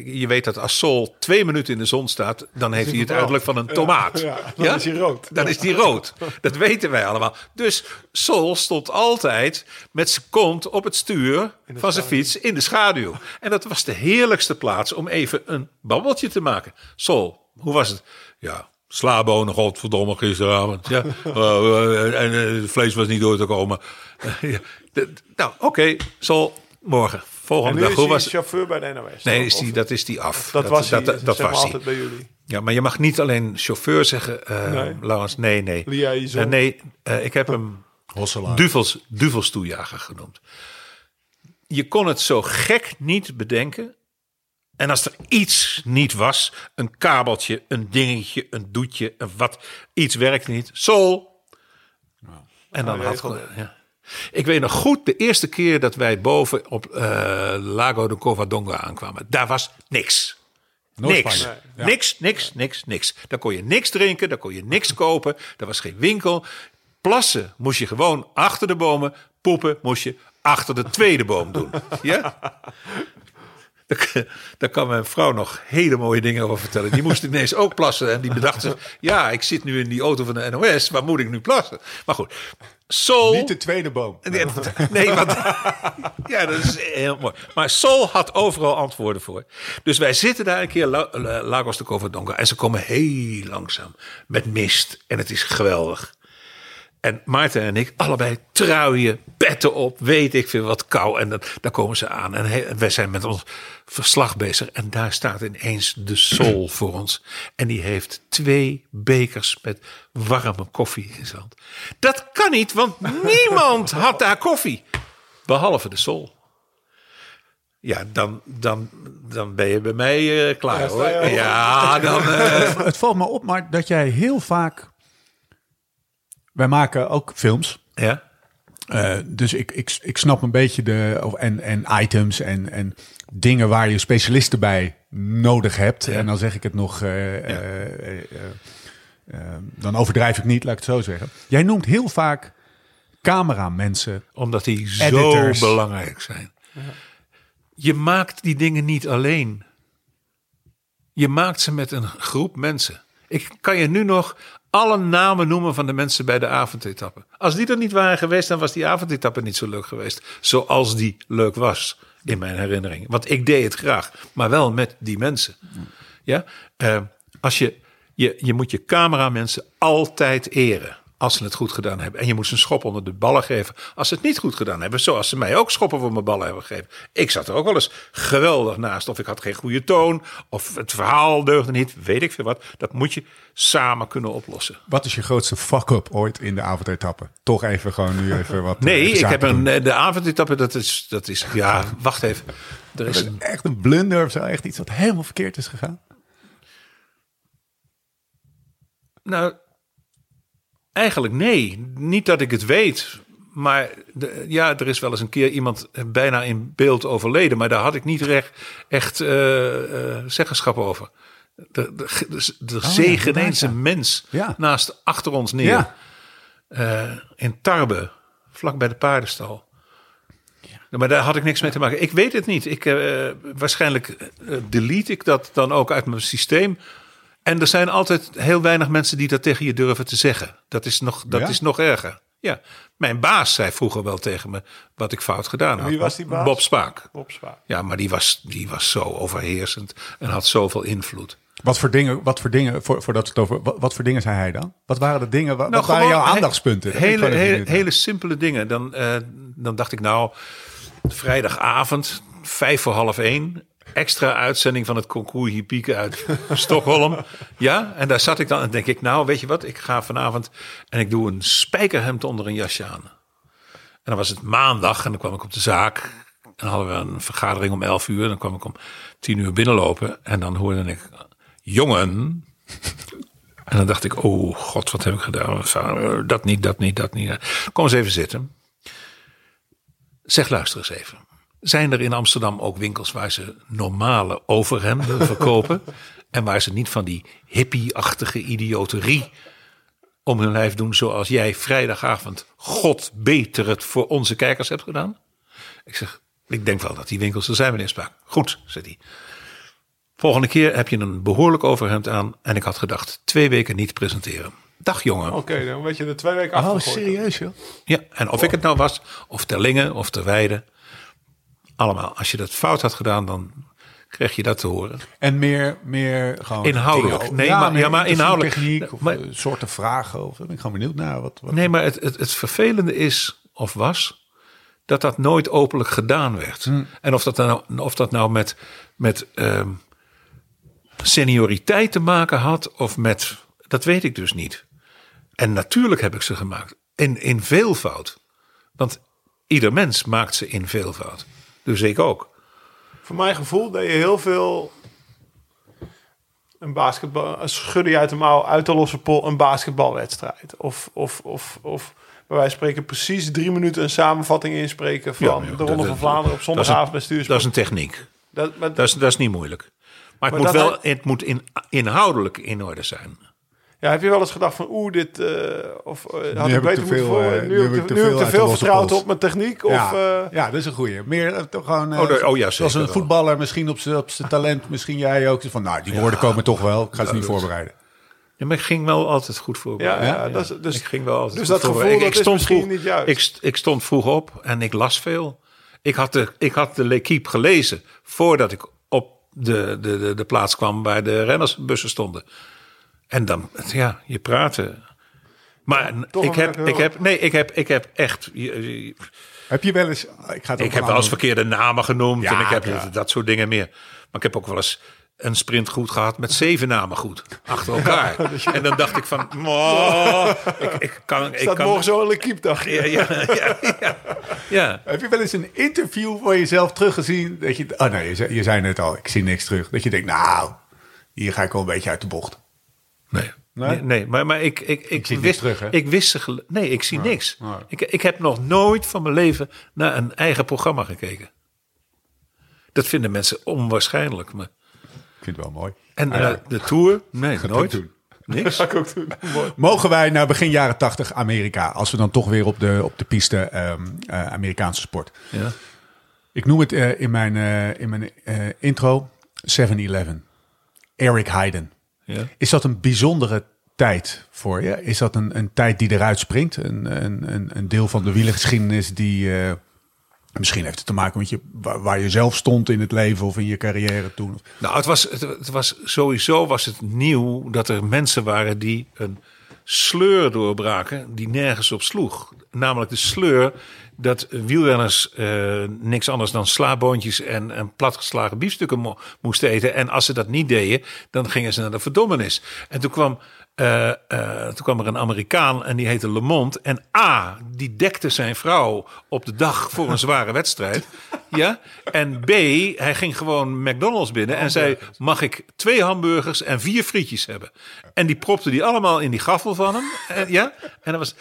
Je weet dat als Sol twee minuten in de zon staat, dan heeft hij het uiterlijk van een tomaat. ja, dan is hij rood. Dan is hij rood. Dat weten wij allemaal. Dus Sol stond altijd met zijn kont op het stuur van zijn fiets in de schaduw. En dat was de heerlijkste plaats om even een babbeltje te maken. Sol, hoe was het? Ja, slabonen, godverdomme, gisteravond. Ja. Eh, en eh, het vlees was niet door te komen. Nou, oké, Sol, morgen. En Volgende nu dag. Hoe was chauffeur bij de NOS. Nee, is die, dat is die af. dat, was hij. Dat, dat, maar was altijd bij jullie. Ja, maar je mag niet alleen chauffeur zeggen, eh Nee. Laurens. Nee, nee. Eh, nee, eh, ik heb hem Hosselaar. duvels, duvelstoejager genoemd. Je kon het zo gek niet bedenken. En als er iets niet was, een kabeltje, een dingetje, een doetje, een wat, iets werkt niet. Sol. En dan Nou, had regelde. ja. Ik weet nog goed de eerste keer dat wij boven op eh, Lago de Covadonga aankwamen. Daar was niks. Niks. Ja. Niks, niks, niks, niks. Daar kon je niks drinken, daar kon je niks kopen. Er was geen winkel. Plassen moest je gewoon achter de bomen. Poepen moest je achter de tweede boom doen. Ja? Daar, daar kan mijn vrouw nog hele mooie dingen over vertellen. Die moest ineens ook plassen. En die bedacht zich, ja, ik zit nu in die auto van de NOS. Waar moet ik nu plassen? Maar goed, Sol... Niet de tweede boom. Nee, nee, want ja, dat is heel mooi. Maar Sol had overal antwoorden voor. Dus wij zitten daar een keer La- La- Lagos de Covadonga en ze komen heel langzaam met mist en het is geweldig. En Maarten en ik, allebei truien, petten op, weet ik veel wat kou. En dan, dan komen ze aan. En he- wij zijn met ons verslag bezig. En daar staat ineens de Sol voor ons. En die heeft twee bekers met warme koffie in zijn hand. Dat kan niet, want niemand had daar koffie. Behalve de Sol. Ja, dan, dan, dan ben je bij mij eh, klaar hoor. Ja, dan. eh, Het valt me op, maar dat jij heel vaak... Wij maken ook films. ja. Eh, dus ik, ik, ik snap een beetje de. of- En, en items en, en dingen waar je specialisten bij nodig hebt. En dan zeg ik het nog. eh, eh, dan overdrijf ik niet, laat ik het zo zeggen. Jij noemt heel vaak cameramensen. Omdat die zo belangrijk zijn. Je maakt die dingen niet alleen. Je maakt ze met een groep mensen. Ik kan je nu nog alle namen noemen van de mensen bij de avondetappe. Als die er niet waren geweest, dan was die avondetappe niet zo leuk geweest. Zoals die leuk was, in mijn herinnering. Want ik deed het graag, maar wel met die mensen. Ja? Eh, als je, je, je moet je cameramensen altijd eren. Als ze het goed gedaan hebben. En je moet ze een schop onder de ballen geven. Als ze het niet goed gedaan hebben. Zoals ze mij ook schoppen voor mijn ballen hebben gegeven. Ik zat er ook wel eens geweldig naast. Of ik had geen goede toon. Of het verhaal deugde niet. Weet ik veel wat. Dat moet je samen kunnen oplossen. Wat is je grootste fuck-up ooit in de avondetappe? Toch even gewoon nu even wat. Nee, eh, ik zaken heb een, eh, de avondetappe. Dat is, dat is. Ja, wacht even. Er is een Echt een blunder of zo. Echt iets wat helemaal verkeerd is gegaan. Nou, eigenlijk nee. Niet dat ik het weet. Maar de, ja, er is wel eens een keer iemand bijna in beeld overleden. Maar daar had ik niet recht, echt eh, eh, zeggenschap over. De, de, de, de zegen ja. een mens Ja. naast achter ons neer. Ja. Eh, in Tarbe, vlak bij de paardenstal. Ja, Maar daar had ik niks mee te maken. Ik weet het niet. Ik, eh, waarschijnlijk eh, delete ik dat dan ook uit mijn systeem. En er zijn altijd heel weinig mensen die dat tegen je durven te zeggen. Dat is nog, dat Ja? is nog erger. Ja, mijn baas zei vroeger wel tegen me wat ik fout gedaan had. Wie was die baas? Bob Spaak. Bob Spaak. Ja, maar die was, die was zo overheersend en had zoveel invloed. Wat voor dingen, wat voor dingen, voor, voordat we het over, wat, wat voor dingen zei hij dan? Wat waren de dingen, wat, Nou, wat waren jouw aandachtspunten? Hele, hele, hele simpele dingen. Dan, eh, dan dacht ik nou, vrijdagavond, vijf voor half één. Extra uitzending van het concours Hippieke uit Stockholm. Ja, en daar zat ik dan en denk ik, nou weet je wat, ik ga vanavond en ik doe een spijkerhemd onder een jasje aan. En dan was het maandag en dan kwam ik op de zaak. En dan hadden we een vergadering om 11 uur. Dan kwam ik om 10 uur binnenlopen. En dan hoorde ik, jongen. En dan dacht ik, oh god, wat heb ik gedaan? Dat niet, dat niet, dat niet. Kom eens even zitten. Zeg, luister eens even. Zijn er in Amsterdam ook winkels waar ze normale overhemden verkopen? En waar ze niet van die hippie-achtige idioterie om hun lijf doen zoals jij vrijdagavond, god beter het voor onze kijkers hebt gedaan? Ik zeg, ik denk wel dat die winkels er zijn, meneer Spaak. Goed, zegt hij. Volgende keer heb je een behoorlijk overhemd aan en ik had gedacht, twee weken niet presenteren. Dag jongen. Oké, dan weet je er twee weken Oh, afgegooid. serieus joh? Ja, en of ik het nou was, of Terlingen, of Terweide. Allemaal. Als je dat fout had gedaan, dan kreeg je dat te horen. En meer, meer gewoon Inhoudelijk. dingen- Nee, maar- ja, maar inhoudelijk. Techniek of Maar- eh, soorten vragen. Of, daar ben ik gewoon benieuwd naar. Wat, wat, Nee, maar het, het, het vervelende is, of was, dat dat nooit openlijk gedaan werd. En of dat nou, of dat nou met, met ehm, senioriteit te maken had, of met, dat weet ik dus niet. En natuurlijk heb ik ze gemaakt. In, in veelvoud. Want ieder mens maakt ze in veelvoud. Dus ik ook. Voor mijn gevoel deed je heel veel... Een basketbal... Schudde je uit de mouw, uit de losse pol, een basketbalwedstrijd. Of, of, of, of van spreken precies drie minuten een samenvatting inspreken... van Ja, ja, de Ronde van Vlaanderen op zondagavond bij Stuursport. Dat is een techniek. Dat, maar, Dat is, dat is niet moeilijk. Maar het Maar moet wel het moet in, inhoudelijk in orde zijn. Ja, heb je wel eens gedacht van... Oeh, dit... eh, of eh, had heb ik ik beter te veel, moeten voor... eh, nu, heb ik te, nu heb ik te de veel vertrouwd op mijn techniek. Of, ja, eh, ja, dat is een goeie. Meer toch gewoon. eh, Oh, oh ja, zoals een wel. voetballer misschien op zijn op zijn talent. Misschien jij ook. Van, nou, die woorden komen toch wel. Ik ga ze niet voorbereiden. Ja, maar ik ging wel altijd goed voor. Ja, ja, dat is- dus- ik ging wel altijd dus goed dat gevoel, voorbereid. dat is misschien niet juist. Ik, st- ik stond vroeg op en ik las veel. Ik had de, ik had de L'Equipe gelezen voordat ik op de, de, de, de plaats kwam waar de rennersbussen stonden. En dan, ja, je praatte. Maar ik heb, ik heb, nee, ik heb, ik heb echt. je- je- Heb je wel eens... Ik, ga het Ik heb wel eens verkeerde namen genoemd Ja, en ik heb ja. dat soort dingen meer. Maar ik heb ook wel eens een sprint goed gehad met zeven namen goed achter elkaar. En dan dacht ik van, "Mwah, ik, ik kan, ik kan. morgen zo een L'Equipe-dag. Ja, ja, ja, ja, ja. Heb je wel eens een interview van jezelf teruggezien? Dat je, oh nee, je zei, je zei net al, ik zie niks terug. Dat je denkt, nou, hier ga ik wel een beetje uit de bocht. Nee. Nee? Nee, nee, maar, maar ik, ik, ik, wist, terug, ik wist ze Nee, ik zie niks. nee. Ik, ik heb nog nooit van mijn leven naar een eigen programma gekeken. Dat vinden mensen onwaarschijnlijk. Maar... Ik vind het wel mooi. En Ah, ja. de tour? Nee, nooit. doen. Niks. Ga ik ook doen. Mooi. Mogen wij naar begin jaren 80 Amerika, als we dan toch weer op de, op de piste ehm, eh, Amerikaanse sport. Ja. Ik noem het eh, in mijn, eh, in mijn intro 7-Eleven. Eric Heiden. Ja. Is dat een bijzondere tijd voor je? Is dat een, een tijd die eruit springt? Een, een, een, een deel van de wielergeschiedenis die... eh, misschien heeft het te maken met je, waar, waar je zelf stond in het leven of in je carrière toen. Nou, het was, het, het was sowieso was het nieuw dat er mensen waren die een sleur doorbraken die nergens op sloeg. Namelijk de sleur dat wielrenners eh, niks anders dan slaaboontjes en, en platgeslagen biefstukken mo- moesten eten. En als ze dat niet deden, dan gingen ze naar de verdommenis. En toen kwam, eh, eh, toen kwam er een Amerikaan en die heette Le Monde. En A, die dekte zijn vrouw op de dag voor een zware wedstrijd. Ja. En B, hij ging gewoon McDonald's binnen en zei: Mag ik twee hamburgers en vier frietjes hebben? En die propte die allemaal in die gaffel van hem. En, ja. En, dat was,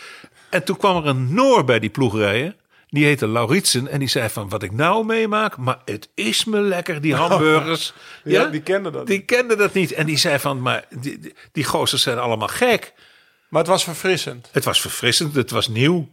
en toen kwam er een Noor bij die ploegrijden. Die heette Lauritsen en die zei van wat ik nou meemaak, maar het is me lekker die hamburgers. Ja, die kende dat Die kende dat niet en die zei van maar die, die, die gozers zijn allemaal gek. Maar het was verfrissend. Het was verfrissend, het was nieuw.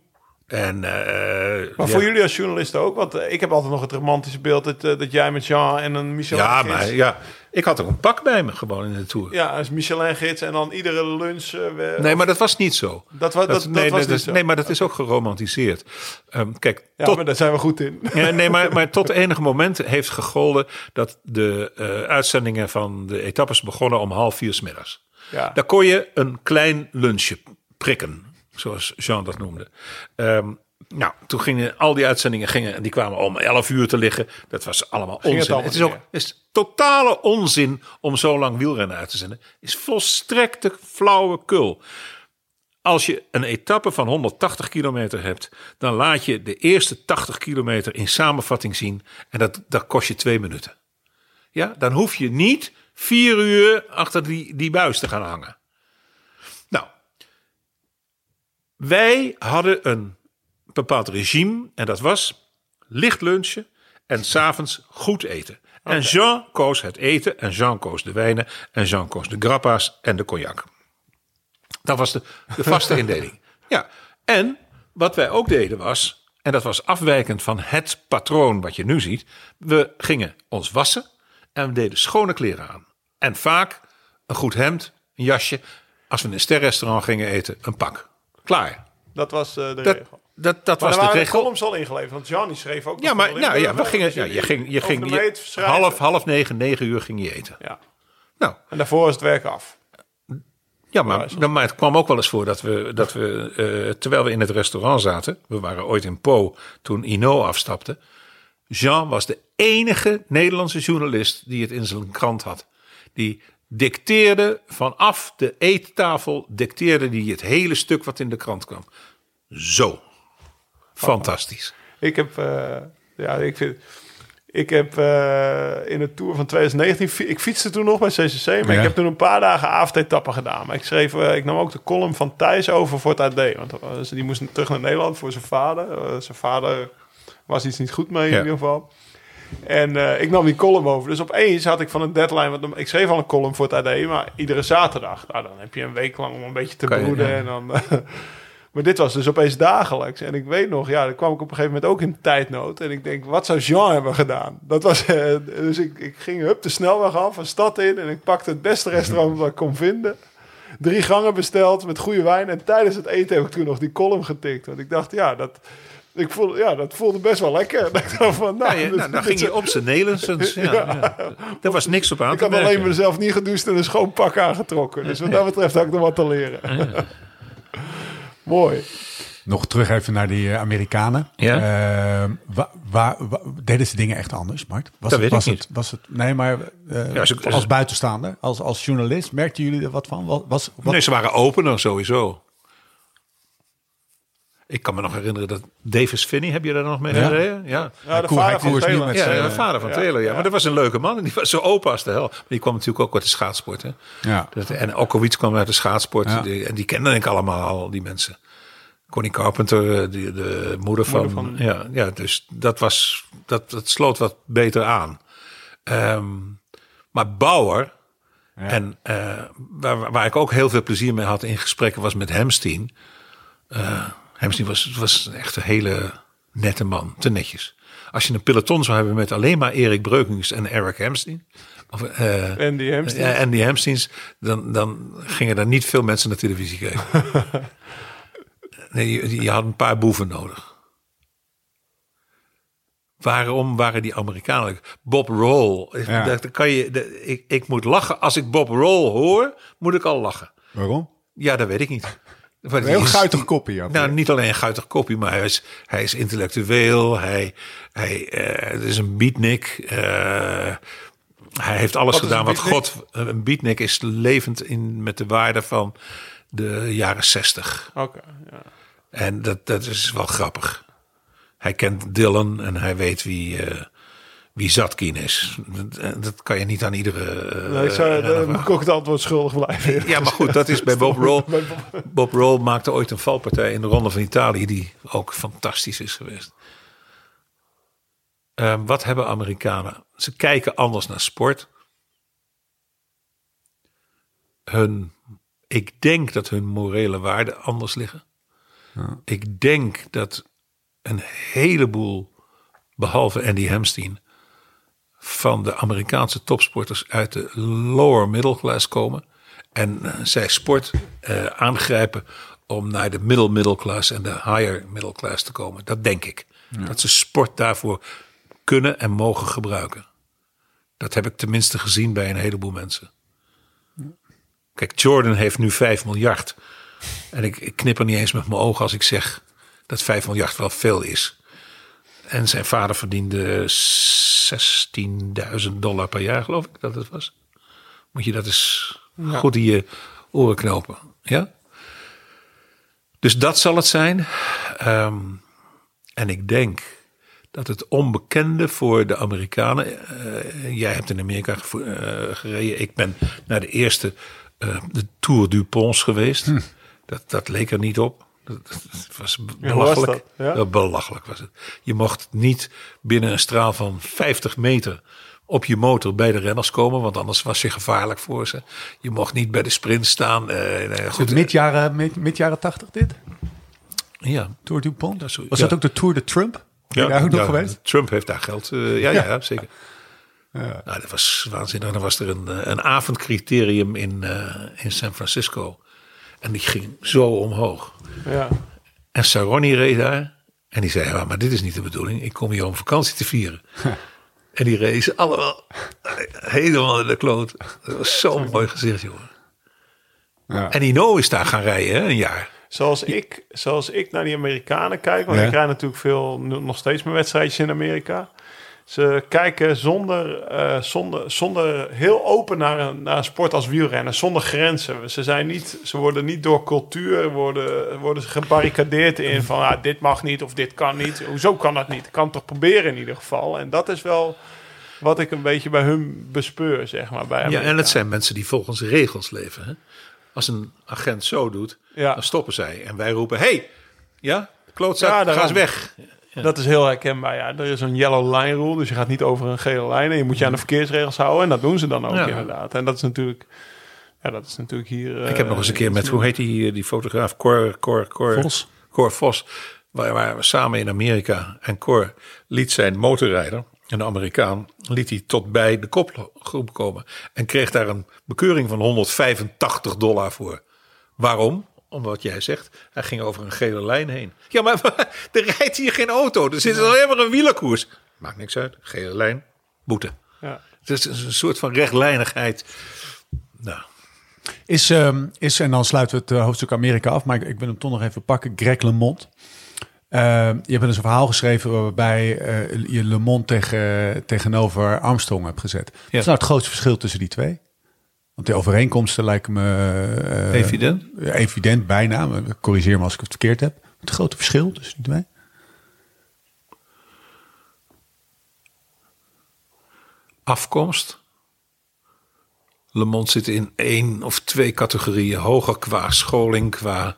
En, eh, Maar ja. voor jullie als journalisten ook? Want eh, ik heb altijd nog het romantische beeld dat, eh, dat jij met Jean en een Michelin Ja, maar ja, ik had er een pak bij me gewoon in de tour. Ja, als Michelin gids en dan iedere lunch... eh, we- Nee, maar dat was niet zo. Dat wa- dat- dat nee, was niet zo. nee, maar dat is ook geromantiseerd. Ehm, kijk, ja, tot, maar daar zijn we goed in. ja, nee, maar, maar tot enige moment heeft gegolden dat de eh, uitzendingen van de etappes begonnen om half vier 's middags. Ja. Daar kon je een klein lunchje prikken, zoals Jean dat noemde. Ehm, nou, toen gingen al die uitzendingen gingen, en die kwamen om 11 uur te liggen. Dat was allemaal het onzin. allemaal Het is ook is totale onzin om zo lang wielrennen uit te zenden. Is volstrekte flauwe kul. Als je een etappe van 180 kilometer hebt, dan laat je de eerste 80 kilometer in samenvatting zien. En dat, dat kost je twee minuten. Ja, dan hoef je niet vier uur achter die, die buis te gaan hangen. Nou, wij hadden een bepaald regime en dat was licht lunchen en s'avonds goed eten. En Jean koos het eten en Jean koos de wijnen en Jean koos de grappa's en de cognac. Dat was de, de vaste indeling. Ja, en wat wij ook deden was, en dat was afwijkend van het patroon wat je nu ziet, we gingen ons wassen en we deden schone kleren aan. En vaak een goed hemd, een jasje. Als we in een sterrestaurant gingen eten, een pak. Klaar. Dat was eh, de Dat, regel. Dat, dat Maar was er de regel. columns al ingeleverd. Want Jean die schreef ook Ja, maar nou, ja, we gingen, Dus ja, je ging, je ging je- half, half negen, negen uur ging je eten. Ja. Nou, En daarvoor is het werk af. Ja, maar, dan- maar het kwam ook wel eens voor dat we, dat we eh, terwijl we in het restaurant zaten, we waren ooit in Po toen Ino afstapte. Jean was de enige Nederlandse journalist die het in zijn krant had. Die dicteerde vanaf de eettafel, dicteerde die het hele stuk wat in de krant kwam. Zo. Fantastisch. Ik heb, eh, ja, ik vind, ik heb eh, in de Tour van 2019, fi- ik fietste toen nog bij CCC, maar Ja. ik heb toen een paar dagen avondetappen gedaan. Maar ik schreef, eh, ik nam ook de column van Thijs over voor het AD, want die moest terug naar Nederland voor zijn vader. Zijn vader was iets niet goed mee Ja. in ieder geval. En ik nam die column over. Dus opeens had ik van een deadline, want ik schreef al een column voor het AD, maar iedere zaterdag. Nou, dan heb je een week lang om een beetje te broeden. ja. En dan, maar dit was dus opeens dagelijks. En ik weet nog, ja, dan kwam ik op een gegeven moment ook in tijdnood. En ik denk, wat zou Jean hebben gedaan? Dat was, eh, dus ik, ik ging hup de snelweg af, een stad in. En ik pakte het beste restaurant wat ik kon vinden. Drie gangen besteld met goede wijn. En tijdens het eten heb ik toen nog die column getikt. Want ik dacht, ja, dat, ik voelde, ja, dat voelde best wel lekker. Dat ik dacht van, nou, Ja, je- dit- nou, dan ging je op zijn Nelensens. Ja, ja. Daar was niks op aan ik had alleen mezelf niet gedoucht en een schoon pak aangetrokken. Dus wat dat betreft had ik nog wat te leren. Mooi. Nog terug even naar die eh, Amerikanen. Ja. Eh, wa- waar, wa- deden ze dingen echt anders, Mart? Was Dat het, weet was ik het, Was het, nee, maar eh, Ja, ze- als buitenstaander, als, als journalist, merkten jullie er wat van? Was, was, wat, Nee, ze waren opener sowieso. Ik kan me nog herinneren dat Davis Finney, heb je daar nog mee Ja. gereden? Ja. Ja, de koer- vader van Taylor. met Ja, zijn- de vader van Ja, Taylor, ja. ja. Maar dat was een leuke man. En die was zo open als de hel. Maar die kwam natuurlijk ook uit de schaatsport. Hè. ja. Dat, en Okowitz kwam uit de schaatsport. Ja. Die- en die kenden ik allemaal, al die mensen. Connie Carpenter, die, de moeder van... Moeder van- Ja, ja, dus dat, was, dat, dat sloot wat beter aan. Ehm, maar Bauer... En eh, waar, waar ik ook heel veel plezier mee had in gesprekken was met Hemsteen. Eh Hemsteen was, was echt een hele nette man, te netjes. Als je een peloton zou hebben met alleen maar Erik Breukings en Eric Hemsteen... Of, eh, En die hamstring. ja, en die hamstrings, dan, dan gingen er niet veel mensen naar televisie kijken. nee, je, je had een paar boeven nodig. Waarom waren die Amerikanen? Bob Roll. Ja. Dat kan je, ik, ik moet lachen. Als ik Bob Roll hoor, moet ik al lachen. Waarom? Ja, dat weet ik niet. Een heel is- guitig kopje. Ja, nou, niet alleen een guitig kopie, maar hij is, hij is intellectueel. Hij, hij eh, het is een beatnik. eh, hij heeft alles Wat gedaan wat? God... Een beatnik is levend in, met de waarde van de jaren zestig. Oké, ja. En dat, dat is wel grappig. Hij kent Dylan en hij weet wie, eh, wie Zatkin is. Dat, dat kan je niet aan iedere... eh, Nee, ik zou, moet ik ook het antwoord schuldig blijven. ja, maar goed, dat is bij Bob Roll. Bob Roll maakte ooit een valpartij in de Ronde van Italië, die ook fantastisch is geweest. Ehm, wat hebben Amerikanen? Ze kijken anders naar sport. Hun, ik denk dat hun morele waarden anders liggen. Ik denk dat een heleboel, behalve Andy Hamsteen, van de Amerikaanse topsporters uit de lower middle class komen. En eh, zij sport eh, aangrijpen om naar de middle middle class en de higher middle class te komen. Dat denk ik. Dat ze sport daarvoor kunnen en mogen gebruiken. Dat heb ik tenminste gezien bij een heleboel mensen. Kijk, Jordan heeft nu 5 miljard. En ik, ik knip er niet eens met mijn ogen als ik zeg dat 5 miljard wel veel is. En zijn vader verdiende 16.000 dollar per jaar, geloof ik dat het was. Moet je dat eens goed in je oren knopen. Ja? Dus dat zal het zijn. Ehm, en ik denk dat het onbekende voor de Amerikanen. eh, jij hebt in Amerika gevo- eh, gereden. Ik ben naar de eerste eh, de Tour du Pons geweest. Dat, dat leek er niet op. Dat was was belachelijk. dat? Ja? Ja, belachelijk was het. Je mocht niet binnen een straal van 50 meter op je motor bij de renners komen, want anders was je gevaarlijk voor ze. Je mocht niet bij de sprint staan. eh, goed, Mid jaren, mid, mid jaren 80 dit? ja, Tour du Pont? Zo- Was ja. dat ook de Tour de Trump? Je daar ook nog ja, geweest? Trump heeft daar geld. eh, ja, ja, ja, zeker. Nou, dat was waanzinnig. Dan was er een, eh, een avondcriterium in, eh, in San Francisco. En die ging zo omhoog. Ja. En Saroni reed daar. En die zei, ja, maar dit is niet de bedoeling. Ik kom hier om vakantie te vieren. en die ze allemaal helemaal in de kloot. Dat was zo'n mooi gezicht, jongen. Ja. En Ino is daar gaan rijden, hè, een jaar. Zoals ik, zoals ik naar die Amerikanen kijk, want Ja. ik rijd natuurlijk veel, nog steeds mijn wedstrijdjes in Amerika. Ze kijken zonder, eh, zonder, zonder heel open naar een, naar een sport als wielrennen, zonder grenzen. Ze, zijn niet, ze worden niet door cultuur worden, worden ze gebarricadeerd in van ah, dit mag niet of dit kan niet. Hoezo kan dat niet? Ik kan het toch proberen in ieder geval. En dat is wel wat ik een beetje bij hun bespeur, zeg maar. Bij Ja, en het zijn mensen die volgens regels leven. Hè? Als een agent zo doet, Ja. dan stoppen zij. En wij roepen, hey, ja, klootzak, Ja, ga eens weg. Dat is heel herkenbaar. Ja, er is een yellow line rule, dus je gaat niet over een gele lijn. En je moet je aan de verkeersregels houden. En dat doen ze dan ook Ja. inderdaad. En dat is natuurlijk, ja, dat is natuurlijk hier. Ik heb nog eens een keer met, hoe heet die, die fotograaf? Cor, Cor, Cor, Vos. Cor Vos. Waar waren we samen in Amerika. En Cor liet zijn motorrijder, een Amerikaan, liet hij tot bij de kopgroep komen. En kreeg daar een bekeuring van 185 dollar voor. Waarom? Omdat jij zegt, hij ging over een gele lijn heen. Ja, maar er rijdt hier geen auto. Er zit alleen maar een wielerkoers. Maakt niks uit. Gele lijn, boete. Ja. Het is een soort van rechtlijnigheid. Nou, Is, ehm, is, en dan sluiten we het eh, hoofdstuk Amerika af, maar ik, ik wil hem toch nog even pakken. Greg LeMond. Ehm, je hebt dus een verhaal geschreven waarbij eh, je LeMond tegen, tegenover Armstrong hebt gezet. Wat is nou het grootste verschil tussen die twee? Want de overeenkomsten lijken me... eh, Evident. evident, bijna. Corrigeer me als ik het verkeerd heb. Het grote verschil tussen die twee? afkomst. Le Monde zit in één of twee categorieën hoger qua scholing, qua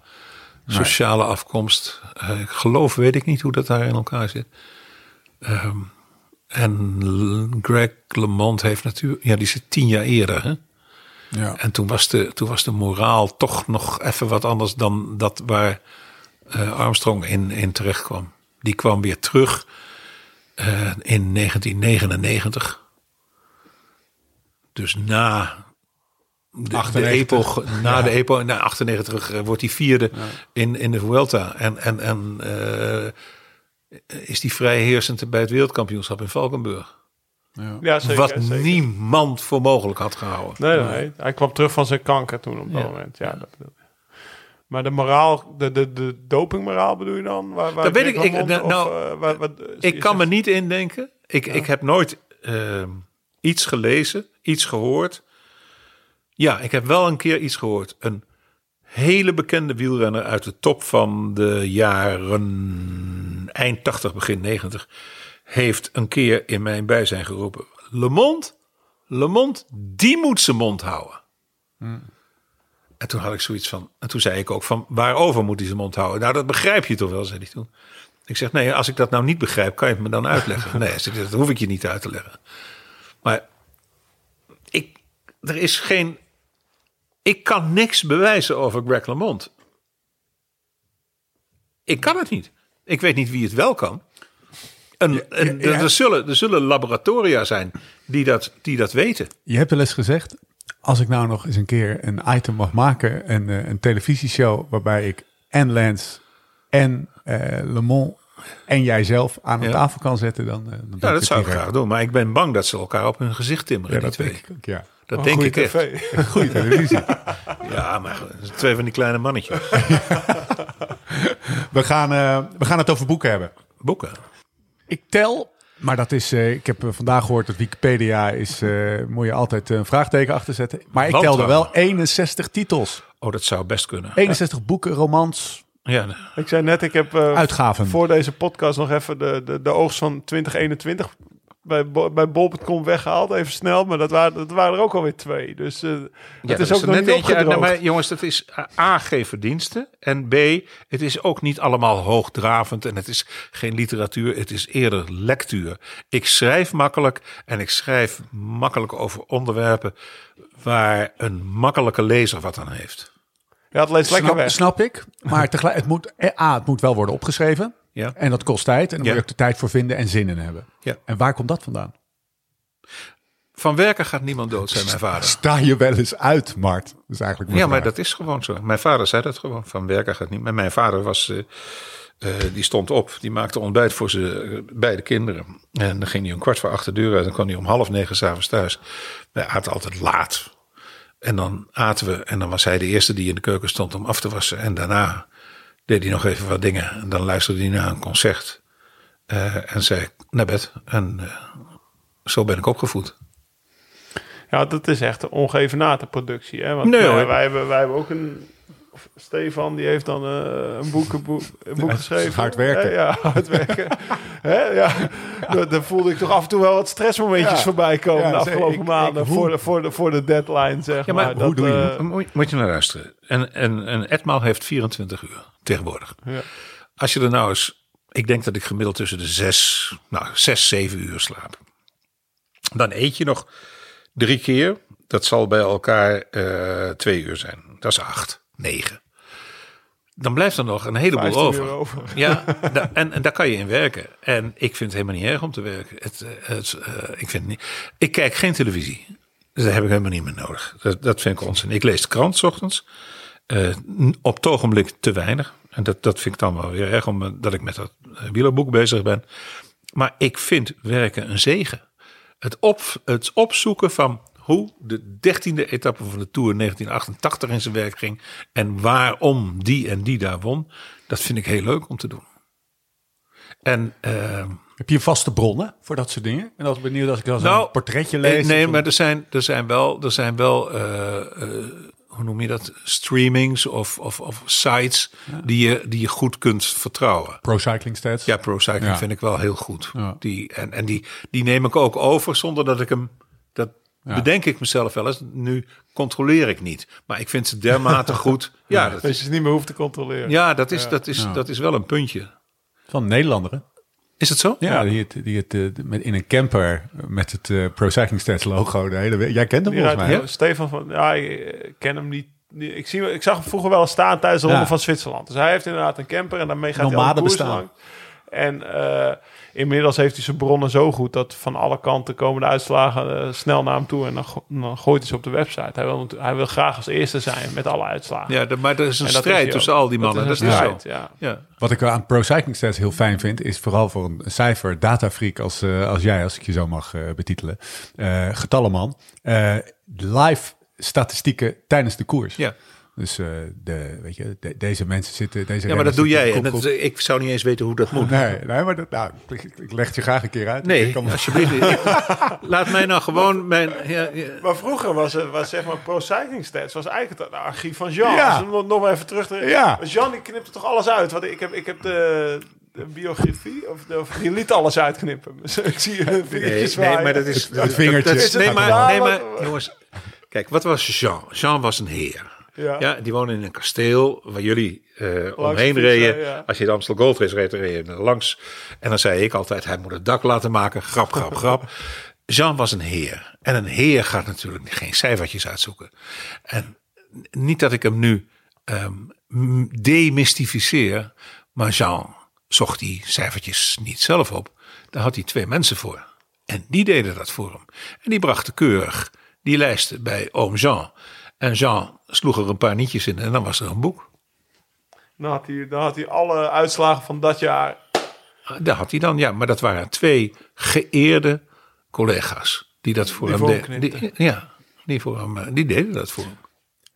sociale afkomst. Eh, ik geloof, weet ik niet hoe dat daar in elkaar zit. Ehm, en Greg LeMond heeft natuurlijk, ja, die zit tien jaar eerder. Hè? Ja. En toen was, de, toen was de moraal toch nog even wat anders dan dat waar eh, Armstrong in, in terecht kwam. Die kwam weer terug eh, in 1999. Dus na de, de 98. epoch, na de epoch, na 98 eh, wordt hij vierde in, in de Vuelta. En, en, en is die vrij heersend bij het wereldkampioenschap in Valkenburg. Ja, zeker. wat zeker. niemand voor mogelijk had gehouden. Nee, nee, hij kwam terug van zijn kanker toen op dat Ja. moment. Ja, dat. Maar de moraal, de, de, de dopingmoraal bedoel je dan? Waar, waar Dat weet ik- ik- nou, of, eh, waar- wat- Ik kan me niet indenken. Ik, ik heb nooit ehm, iets gelezen, iets gehoord. Ja, ik heb wel een keer iets gehoord. Een hele bekende wielrenner uit de top van de jaren eind 80, begin 90 heeft een keer in mijn bijzijn geroepen: Le Monde, Le Monde, die moet zijn mond houden. En toen had ik zoiets van, en toen zei ik ook van, waarover moet hij zijn mond houden? Nou, dat begrijp je toch wel, zei hij toen. Ik zeg, nee, als ik dat nou niet begrijp, kan je het me dan uitleggen? Nee, dat hoef ik je niet uit te leggen. Maar ik, er is geen, ik kan niks bewijzen over Greg LeMond. Ik kan het niet. Ik weet niet wie het wel kan. Een, een- ja, ja. Er, zullen, er zullen laboratoria zijn die dat, die dat weten. Je hebt wel eens gezegd, als ik nou nog eens een keer een item mag maken, een, eh, een televisieshow waarbij ik en Lance en eh Le Mans en jijzelf aan een Ja. tafel kan zetten, dan, eh, dan Ja, dat het zou ik graag doen. Maar ik ben bang dat ze elkaar op hun gezicht timmeren. Ja, die dat twee. denk ik ook, ja. Dat Een denk goede ik echt. tv. Goeie televisie. Ja, maar dat twee van die kleine mannetjes. We gaan, eh, we gaan het over boeken hebben. Boeken. Ik tel, maar dat is, eh, ik heb eh, vandaag gehoord dat Wikipedia is, eh, moet je altijd een vraagteken achter zetten. Maar ik telde wel 61 titels. Oh, dat zou best kunnen. 61 boeken, romans, Ja, Ik zei net, ik heb eh, uitgaven. voor deze podcast nog even de, de, de oogst van 2021 bij, Bo- bij bol.com weggehaald. Even snel, maar dat waren, dat waren er ook alweer twee. Dus Ja, het dat is ook nog net niet eentje. Nou, maar jongens, dat is A, geen verdiensten. En B, het is ook niet allemaal hoogdravend. En het is geen literatuur, het is eerder lectuur. Ik schrijf makkelijk en ik schrijf makkelijk over onderwerpen waar een makkelijke lezer wat aan heeft. Ja, het leest lekker Snap, weg. snap ik. Maar tegelijk, het moet, eh, A, het moet wel worden opgeschreven. Ja. En dat kost tijd. En dan Ja. moet je ook de tijd voor vinden en zin in hebben. Ja. En waar komt dat vandaan? Van werken gaat niemand dood, zei mijn vader. Sta je wel eens uit, Mart? Is eigenlijk Ja, maar vraag. dat is gewoon zo. Mijn vader zei dat gewoon. Van werken gaat niet. Maar mijn vader was, eh, eh, die stond op. Die maakte ontbijt voor zijn beide kinderen. En dan ging hij om kwart voor acht de deur uit. Dan kwam hij om half negen s'avonds thuis. Wij aten altijd laat. En dan aten we. En dan was hij de eerste die in de keuken stond om af te wassen. En daarna deed hij nog even wat dingen. En dan luisterde hij naar een concert. Eh, en zei naar bed. En eh, zo ben ik opgevoed. Ja, dat is echt een ongeëvenaarde productie. Hè? Want Nee, hoor. wij, hebben, wij hebben ook een... of Stefan, die heeft dan eh, een boek, een boek, een boek Ja, geschreven. hard werken. Hè, ja, hard werken. Hè, ja. Daar, daar voelde ik toch af en toe wel wat stressmomentjes Ja. voorbij komen Ja, de zeg, afgelopen ik- maanden ik- hoe- voor, de, voor, de, voor de deadline, zeg Ja, maar maar. hoe Dat, doe je eh, dat? Moet, je naar luisteren. En, en, en Etmaal heeft 24 uur tegenwoordig. Ja. Als je er nou eens... Ik denk dat ik gemiddeld tussen de zes, nou, zes, zeven uur slaap. Dan eet je nog drie keer. Dat zal bij elkaar eh, twee uur zijn. Dat is acht, negen. Dan blijft er nog een heleboel 15 over. Ja, da- en, en daar kan je in werken. En ik vind het helemaal niet erg om te werken. Het, eh, het, eh, ik, vind niet, ik kijk geen televisie. Dus dat heb ik helemaal niet meer nodig. Dat, dat vind ik onzin. Ik lees de krant 's ochtends. Eh, op het ogenblik te weinig. En dat, dat vind ik dan wel weer erg, omdat ik met dat wielerboek bezig ben. Maar ik vind werken een zegen. Het, op, het opzoeken van hoe de dertiende etappe van de Tour 1988 in zijn werk ging. En waarom die en die daar won. Dat vind ik heel leuk om te doen. En uh, Heb je vaste bronnen voor dat soort dingen? En als benieuwd als ik dan zo'n Nou, portretje nee, lees. nee of- maar er zijn, er zijn wel, er zijn wel eh, eh, hoe noem je dat? Streamings of, of, of sites die, je, die je goed kunt vertrouwen. Pro Cycling Stats. Ja, Pro Cycling Ja. vind ik wel heel goed. Ja. Die, en en die, die neem ik ook over zonder dat ik hem. Dat bedenk ik mezelf wel eens. Nu controleer ik niet. Maar ik vind ze dermate goed. Ja, dat, Dat je ze niet meer hoeft te controleren. ja, dat, is, Dat, is, dat is wel een puntje. Van Nederlander, hè? Is het zo? Ja, die het, die het eh, met, in een camper met het eh, Pro Cycling Stats logo. De hele, jij kent hem Die volgens mij. Stefan van, ja, ik ken hem niet. Ik, zie, ik zag hem vroeger wel staan tijdens de Ja. Ronde van Zwitserland. Dus hij heeft inderdaad een camper en daarmee gaat hij koers bestaan. lang. En eh, inmiddels heeft hij zijn bronnen zo goed dat van alle kanten komen de uitslagen eh, snel naar hem toe. En dan, go- dan gooit hij ze op de website. Hij wil, hij wil graag als eerste zijn met alle uitslagen. Ja, de- maar er is een strijd is tussen ook. al die mannen. Dat Dat is, zo. strijd, ja. Ja. Wat ik aan Pro Cycling Stats heel fijn vind, is vooral voor een cijfer datafreak als, eh, als jij, als ik je zo mag eh, betitelen, eh getallenman, eh, live statistieken tijdens de koers. Ja. Dus eh, de, weet je, de- deze mensen zitten. Deze ja, maar dat doe jij. En dat, kop- ik zou niet eens weten hoe dat moet. Nee, nee, maar dat, nou, ik, ik leg het je graag een keer uit. Nee, Ik kan- alsjeblieft. Ik- laat mij nou gewoon mijn. Ja, ja. Maar vroeger was, het- was zeg maar Pro Cycling Stats was eigenlijk het archief van Jean. Ja. Dus nog, nog maar even terug. Te, Ja. Jean die knipte toch alles uit. Want ik heb, ik heb de, de biografie, of, de, of die liet alles uitknippen. Dus ik zie een Nee, vingertjes nee, zwaaien. maar dat is. Het vingertje. dat is- het nee, maar, nee, maar jongens. Kijk, wat was Jean? Jean was een heer. Ja. Ja, die woonde in een kasteel waar jullie eh, omheen reden. ja. Als je de Amstel Gold Race reed, reed je langs. En dan zei ik altijd, hij moet het dak laten maken. Grap, grap, grap. Jean was een heer. En een heer gaat natuurlijk geen cijfertjes uitzoeken. En niet dat ik hem nu ehm, demystificeer. Maar Jean zocht die cijfertjes niet zelf op. Daar had hij twee mensen voor. En die deden dat voor hem. En die brachten keurig die lijsten bij oom Jean. En Jean sloeg er een paar nietjes in en dan was er een boek. Dan, had hij, dan had hij alle uitslagen van dat jaar. Daar had hij dan, ja, maar dat waren twee geëerde collega's die dat voor Die hem deden. Die, ja, die, voor hem, eh, die deden dat voor hem.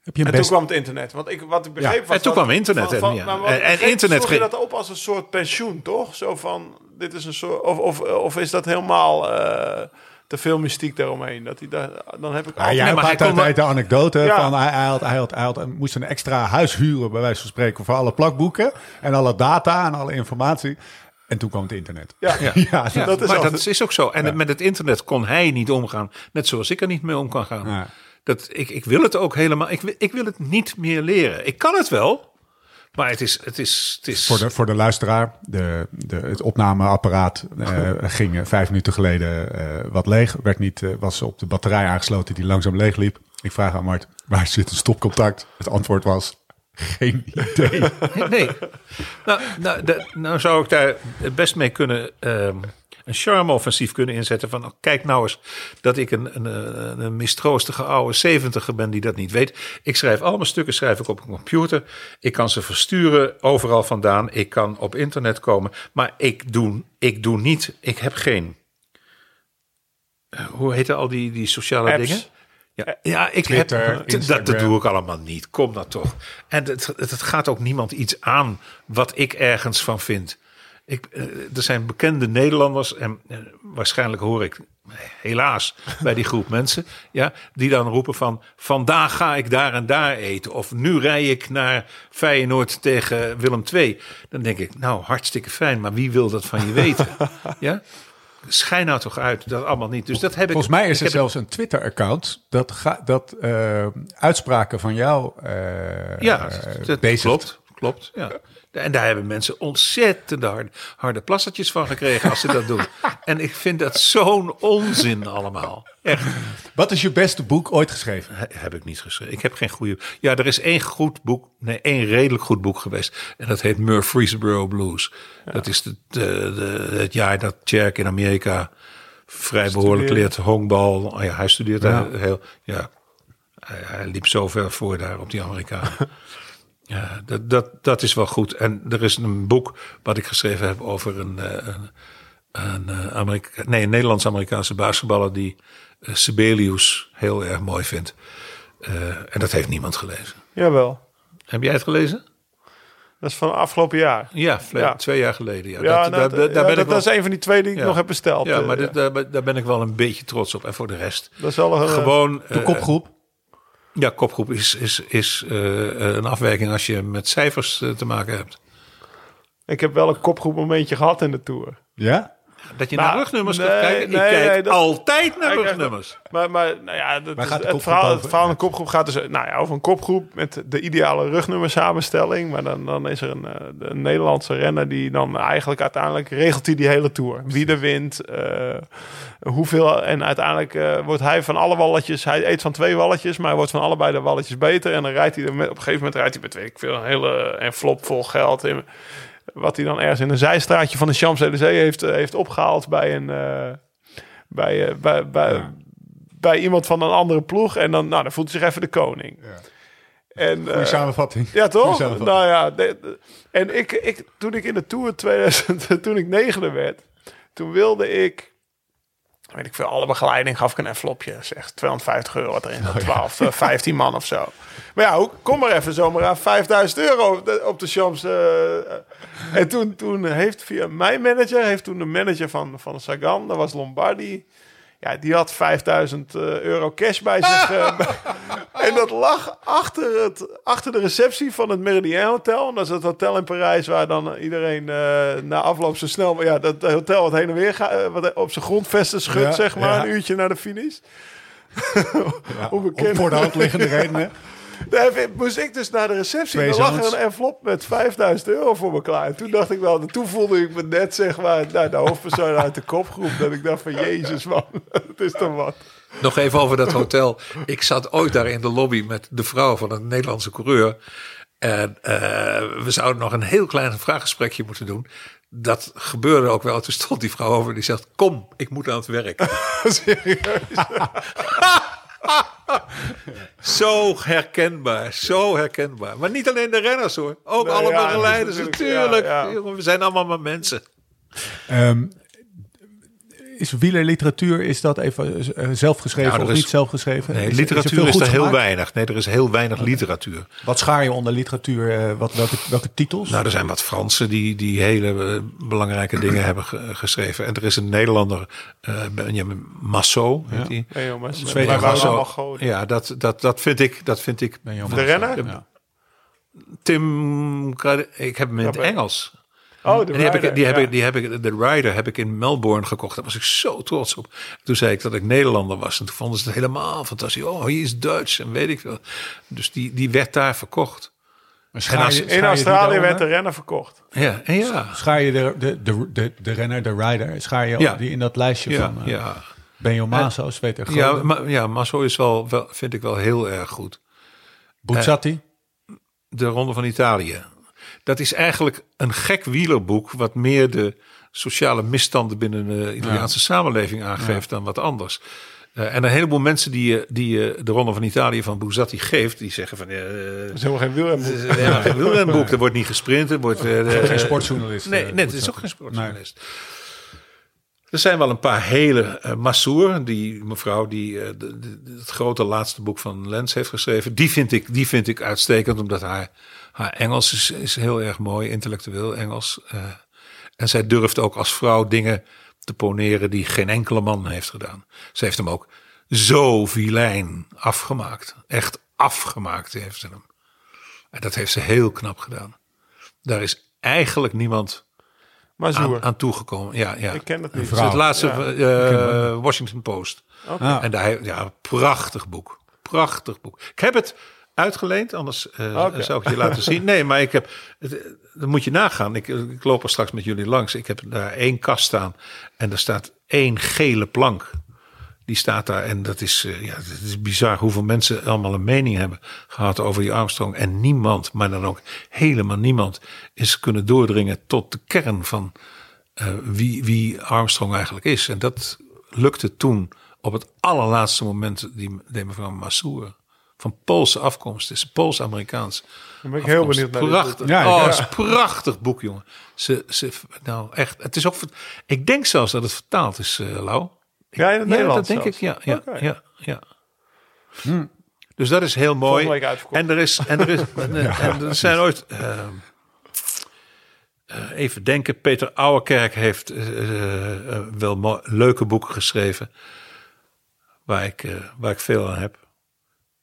Heb je een En toen best... kwam het internet. Want ik, wat ik begreep was... en toen dat- kwam internet van- en van- ja. maar En- internet ging- dat op als een soort pensioen, toch? Zo van, dit is een soort... Of, of, of is dat helemaal eh, te veel mystiek daaromheen? Dat hij daar, dan heb ik Ja, altijd- Nee, maar hij de anekdote Ja. van hij, hij, had, hij, had, hij had, moest een extra huis huren, bij wijze van spreken, voor alle plakboeken en alle data en alle informatie. En toen kwam het internet. Ja. ja, Ja, dat is maar altijd- dat is ook zo. En met het internet kon hij niet omgaan. Net zoals ik er niet mee om kan gaan. Ja. Dat, ik, ik wil het ook helemaal. Ik, wil- ik wil het niet meer leren. Ik kan het wel. Maar het is. Het is, het is Voor de, voor de luisteraar, de, de, het opnameapparaat eh, ging eh, vijf minuten geleden eh, wat leeg. Werd niet, was op de batterij aangesloten die langzaam leeg liep. Ik vraag aan Mart, waar zit een stopcontact? Het antwoord was, geen idee. Nee. Nou, nou, de- nou zou ik daar best mee kunnen. ehm, een charme-offensief kunnen inzetten. Van oh, kijk nou eens dat ik een, een, een, mistroostige oude zeventiger ben die dat niet weet. Ik schrijf al mijn stukken schrijf ik op een computer. Ik kan ze versturen overal vandaan. Ik kan op internet komen. Maar ik doe, ik doe niet. Ik heb geen. eh, Hoe heten al die, die sociale Apps. dingen? Ja, ja ik Twitter, heb, dat, dat doe ik allemaal niet. Kom dat toch. En het, het, het gaat ook niemand iets aan wat ik ergens van vind. Ik, eh, er zijn bekende Nederlanders en eh, waarschijnlijk hoor ik helaas bij die groep mensen, ja, die dan roepen van vandaag ga ik daar en daar eten of nu rij ik naar Feyenoord tegen Willem II. Dan denk ik, nou hartstikke fijn, maar wie wil dat van je weten? ja, schijn nou toch uit dat allemaal niet. Dus dat heb ik. Volgens mij is er zelfs een Twitter-account dat, ga, dat eh, uitspraken van jou eh Ja, dat bezigt. klopt. Klopt, ja. En daar hebben mensen ontzettend harde, harde plassertjes van gekregen als ze dat doen. En ik vind dat zo'n onzin allemaal. Echt, Wat is je beste boek ooit geschreven? he- heb ik niet geschreven. Ik heb geen goede... Ja, er is één goed boek, nee, één redelijk goed boek geweest. En dat heet Murfreesboro Blues. Dat is de, de, de- het jaar dat Tjerk in Amerika vrij behoorlijk leert honkbal. Oh ja, hij studeert daar heel... Ja, hij, hij liep zo ver voor daar op die Amerikanen. Ja, dat, dat, dat is wel goed. En er is een boek wat ik geschreven heb over een, eh, een, een, eh, Amerika nee, een Nederlands-Amerikaanse basketballer die eh, Sibelius heel erg mooi vind. Eh, en dat heeft niemand gelezen. Jawel. Heb jij het gelezen? Dat is van afgelopen jaar. Ja, twee jaar geleden. Ja, Ja, dat, nou, daar, daar ja, ben dat, ik wel, dat is een van die twee die ik nog heb besteld. ja, maar dit, daar, daar ben ik wel een beetje trots op. En voor de rest, dat is wel een, gewoon... De kopgroep. Ja, kopgroep is, is, is eh, een afwijking als je met cijfers eh, te maken hebt. Ik heb wel een kopgroep momentje gehad in de Tour. Ja? Dat je Nou, naar rugnummers nee, gaat kijken. Ik nee, kijk nee, dat- altijd naar rugnummers. Maar, maar nou ja, dat het, verhaal, het over? verhaal van een kopgroep gaat dus nou ja, over een kopgroep met de ideale rugnummer samenstelling. Maar dan, dan is er een, eh, een Nederlandse renner die dan eigenlijk uiteindelijk regelt hij die hele Tour. Wie er wint, eh, hoeveel. En uiteindelijk eh, wordt hij van alle walletjes, hij eet van twee walletjes, maar hij wordt van allebei de walletjes beter. En dan rijdt hij er met, op een gegeven moment rijdt hij met weet ik veel, een hele envelop vol geld in. Wat hij dan ergens in een zijstraatje van de Champs-Élysées heeft, eh, heeft opgehaald bij een... eh, bij, eh, bij, bij, bij iemand van een andere ploeg. En dan, nou, dan voelt hij zich even de koning. En, Goeie eh, samenvatting. ja, toch? Samenvatting. Nou ja, de- de- en ik, ik, toen ik in de Tour 2000, toen ik negende werd, toen wilde ik, weet ik veel, alle begeleiding gaf ik een envelopje, zeg 250 euro wat erin, zat, 12, eh, 15 man of zo. Maar ja, kom maar even zomaar aan 5000 euro op de, op de Champs. eh, eh. en toen, toen heeft via mijn manager, heeft toen de manager van, van Sagan, dat was Lombardi, ja, die had 5000 eh, euro cash bij zich. eh, en dat lag achter, het, achter de receptie van het Meridien Hotel. En dat is het hotel in Parijs waar dan iedereen eh, na afloop zo snel... Ja, dat hotel wat heen en weer gaat, eh, wat op zijn grondvesten schudt, Ja, zeg maar. ja. Een uurtje naar de finish. Ja, onbekend. voor de hand liggende redenen. Daar moest ik dus naar de receptie. Twee Er lag er een envelop met 5000 euro voor me klaar. En toen dacht ik wel, toen voelde ik me net zeg maar, nou, de hoofdpersoon uit de kopgroep. Dat ik dacht van, jezus man, het is toch wat. Nog even over dat hotel. Ik zat ooit daar in de lobby met de vrouw van een Nederlandse coureur. En eh, we zouden nog een heel klein vraaggesprekje moeten doen. Dat gebeurde ook wel. Toen stond die vrouw over die zegt: Kom, ik moet aan het werk. zo herkenbaar, zo herkenbaar. Maar niet alleen de renners hoor. Ook Nee, alle ja, dat is begeleiders natuurlijk- natuurlijk. ja, ja. Jongen, we zijn allemaal maar mensen. Ehm, is wielerliteratuur, is dat even eh, zelfgeschreven Nou, er of is- niet zelfgeschreven? Nee, Is- is er literatuur is, er heel gemaakt? weinig. Nee, er is heel weinig literatuur. Wat schaar je onder literatuur? eh, wat, welke, welke titels? Nou, er zijn wat Fransen die, die hele eh, belangrijke dingen hebben ge- geschreven. En er is een Nederlander, eh Benjamin Massot. heet die. Goden. Ja, dat, dat, dat vind ik. Dat vind ik De renner? Ja. Tim, ik heb hem in het Ja, Engels. Oh, En de die heb, ik, rider, die, heb ik, die heb ik, de Rider heb ik in Melbourne gekocht. Daar was ik zo trots op. Toen zei ik dat ik Nederlander was. En toen vonden ze het helemaal fantastisch. Oh, hij is Duits en weet ik veel. Dus die, die werd daar verkocht. Schaar in schaar Australië werd de renner verkocht. Ja, en ja. Schaar je de, de, de, de, de renner, de rider, schaar je Ja. die in dat lijstje Ja, van uh, ja. Benjo Maso, Zweter Ja, maar, ja, Masso is wel, wel, vind ik wel heel erg goed. Buzzati? De Ronde van Italië. Dat is eigenlijk een gek wielerboek, wat meer de sociale misstanden binnen de Italiaanse samenleving aangeeft dan wat anders. Eh, en een heleboel mensen die je, die je de Ronde van Italië van Buzzati geeft, die zeggen van. eh Dat is helemaal geen wielrenboek. het is helemaal geen wielrenboek, er wordt niet gesprint, er wordt. eh, geen eh, sportjournalist. Nee, eh, nee het is ook geen sportjournalist. Er zijn wel een paar hele uh, Massour, die mevrouw die uh, de, de, het grote laatste boek van Lens heeft geschreven. Die vind ik, die vind ik uitstekend, omdat haar, haar Engels is, is heel erg mooi, intellectueel Engels. Uh, en zij durft ook als vrouw dingen te poneren die geen enkele man heeft gedaan. Ze heeft hem ook zo vilijn afgemaakt. Echt afgemaakt heeft ze hem. En dat heeft ze heel knap gedaan. Daar is eigenlijk niemand aan, aan, toegekomen. Ja, ja. Ik ken het niet. Het, het laatste ja. uh, Washington Post. Okay. Ah. En daar, ja, prachtig boek. Prachtig boek. Ik heb het uitgeleend, anders uh, okay. zou ik je laten zien. Nee, maar ik heb, dat moet je nagaan. Ik, ik loop er straks met jullie langs. Ik heb daar één kast staan en er staat één gele plank. Die staat daar en dat is, uh, ja, het is bizar hoeveel mensen allemaal een mening hebben gehad over die Armstrong. En niemand, maar dan ook helemaal niemand, is kunnen doordringen tot de kern van uh, wie, wie Armstrong eigenlijk is. En dat lukte toen op het allerlaatste moment die, die mevrouw Massour. Van Poolse afkomst, is Pools-Amerikaans. Dan ben ik heel benieuwd naar Prachtig. Ja, oh, het is een prachtig boek, jongen. Ze, ze, nou, echt. Het is ook. Ik denk zelfs dat het vertaald is, uh, Lau. Ja, in het Ja, Nederlands dat denk ik, ja. ja, ja, ja. Dus dat is heel mooi. En er is, en er is, en er zijn ooit, eh, eh, even denken, Peter Ouwerkerk heeft eh, wel leuke boeken geschreven, waar ik, waar ik veel aan heb.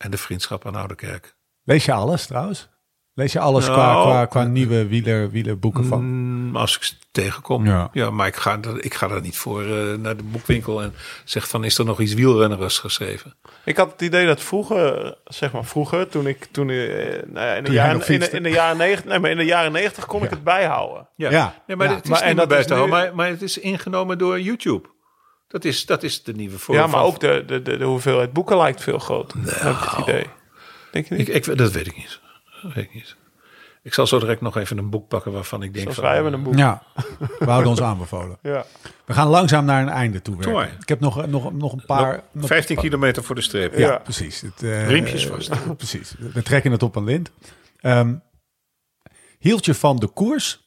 En de vriendschap aan Ouderkerk. Lees je alles trouwens? Lees je alles Nou, qua, qua, qua nieuwe wieler, wielerboeken van? Mm, als ik ze tegenkom. Ja. Ja, maar ik ga, er- ik ga er niet voor eh, naar de boekwinkel en zeg van, is er nog iets wielrenners geschreven? Ik had het idee dat vroeger, zeg maar vroeger, toen ik toen, nou ja, in, de jaren, in, de, in de jaren negentig, nee, maar in de jaren negentig kon ik het bijhouden. Ja, Ja. Nee, maar Ja. het is Maar- en dat bij is te nu- houden, maar, maar het is ingenomen door YouTube. Dat is, dat is de nieuwe vorm Ja, maar van- ook de, de, de, de hoeveelheid boeken lijkt veel groter. heb ik het idee. Denk je niet? Ik, ik, dat weet ik niet. Dat weet ik niet. Ik zal zo direct nog even een boek pakken waarvan ik denk Zoals van... wij hebben een boek. Ja, we houden ons aanbevolen. Ja. We gaan langzaam naar een einde toe werken. Ik heb nog, nog, nog een paar... Nog nog- 15 kilometer voor de streep. Ja, Ja. precies. Het, eh, Riempjes vast. precies. We trekken het op een lint. Ehm, hield je van de koers?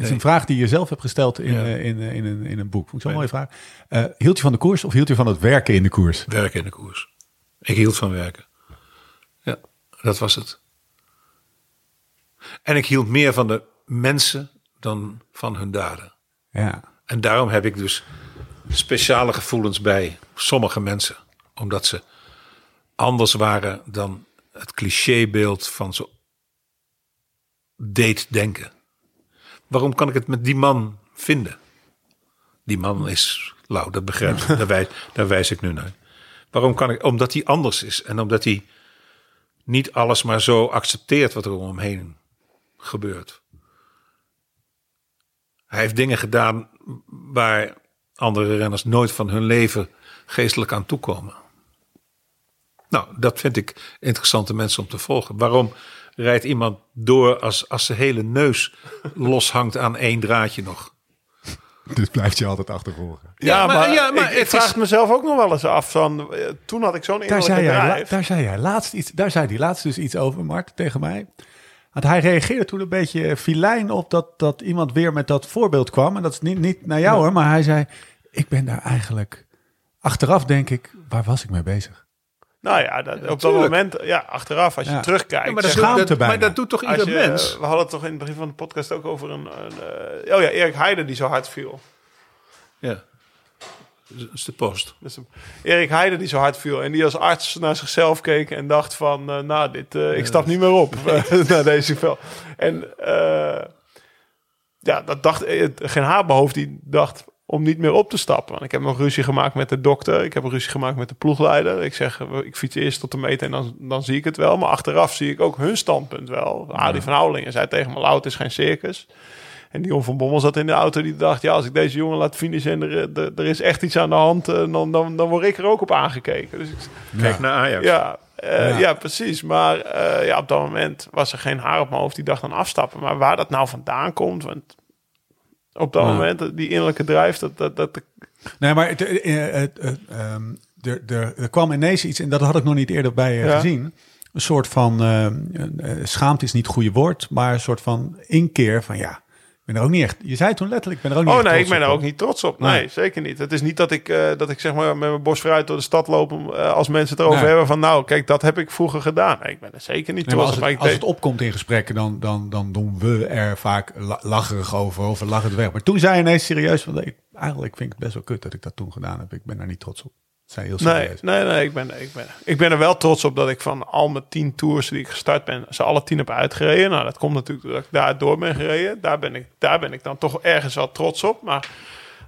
Dat is een vraag die je zelf hebt gesteld in, Ja. eh, in, eh, in, een, in een boek. Vond ik zo'n mooie vraag. Eh, hield je van de koers of hield je van het werken in de koers? Werken in de koers. Ik hield van werken. Ja, dat was het. En ik hield meer van de mensen dan van hun daden. Ja. En daarom heb ik dus speciale gevoelens bij sommige mensen. Omdat ze anders waren dan het clichébeeld van zo deed denken. Waarom kan ik het met die man vinden? Die man is lauw, dat begrijp ik. Daar, wijs, daar wijs ik nu naar. Waarom kan ik? Omdat hij anders is. En omdat hij niet alles maar zo accepteert wat er om hem heen gebeurt. Hij heeft dingen gedaan waar andere renners nooit van hun leven geestelijk aan toekomen. Nou, dat vind ik interessante mensen om te volgen. Waarom rijdt iemand door als, als zijn hele neus loshangt aan één draadje nog? Dus blijft je altijd achtervolgen. Ja, Ja, maar, maar- ja, maar ik, vraag is- mezelf ook nog wel eens af. Van, eh, toen had ik zo'n Daar innerlijke zei, jij, la- drijf. daar zei jij laatst iets. Daar zei hij laatst dus iets over, Mart, tegen mij. Want hij reageerde toen een beetje filijn op dat, dat iemand weer met dat voorbeeld kwam. En dat is niet, niet naar jou hoor, maar hij zei: Ik ben daar eigenlijk. Achteraf denk ik, waar was ik mee bezig? Nou ja, dat, op dat moment, ja, achteraf, als je Ja. terugkijkt. Ja, maar, dat zeg- dat, bijna. maar dat doet toch ieder je, mens? We hadden het toch in het begin van de podcast ook over een... een eh, oh ja, Erik Heijden die zo hard viel. Ja. Dat is de post. Dus een- Erik Heijden die zo hard viel. En die als arts naar zichzelf keek en dacht van... eh, nou, dit, eh, ik stap niet meer op naar deze vel. En eh, ja, dat dacht eh, geen haar hoofd die dacht om niet meer op te stappen. Want ik heb nog ruzie gemaakt met de dokter. Ik heb een ruzie gemaakt met de ploegleider. Ik zeg, eh, ik fiets eerst tot de meter en dan, dan zie ik het wel. Maar achteraf zie ik ook hun standpunt wel. Arie van Houwelingen zei tegen me, "Lau, het is geen circus. En Dion van Bommel zat in de auto die dacht... ja, als ik deze jongen laat finishen en er, er, er is echt iets aan de hand... eh, dan, dan, dan word ik er ook op aangekeken. Dus ik, Kijk naar Ajax. ja, eh, Ja. ja. precies. Maar eh, ja, op dat moment was er geen haar op mijn hoofd die dacht aan afstappen. Maar waar dat nou vandaan komt... Want op dat Ja. moment, die innerlijke drijf... Dat, dat, dat, Nee, maar het, eh, eh, het, eh, ehm, er, er, er kwam ineens iets, en dat had ik nog niet eerder bij Ja. gezien. Een soort van, eh, schaamte is niet het goede woord, maar een soort van inkeer van ja, ben er ook niet echt. Je zei toen letterlijk, ik ben er ook niet oh nee, ik trots ben er op. ook niet trots op. Nee, Nee. zeker niet. Het is niet dat ik, eh, dat ik zeg maar met mijn borst vooruit door de stad loop... eh, als mensen het erover Nee. hebben van... nou, kijk, dat heb ik vroeger gedaan. Nee, ik ben er zeker niet maar trots als, op. Het, als deed- het opkomt in gesprekken, dan, dan, dan doen we er vaak la- lacherig over of we lachen het weg. Maar toen zei je ineens serieus van, ik, eigenlijk vind ik het best wel kut dat ik dat toen gedaan heb. Ik ben daar niet trots op. Heel Nee, serieus. nee, nee ik, ben, ik, ben, ik ben er wel trots op dat ik van al mijn tien tours die ik gestart ben, ze alle tien heb uitgereden. Nou, dat komt natuurlijk doordat ik daar door ben gereden. Daar ben ik, daar ben ik dan toch ergens wel trots op. Maar,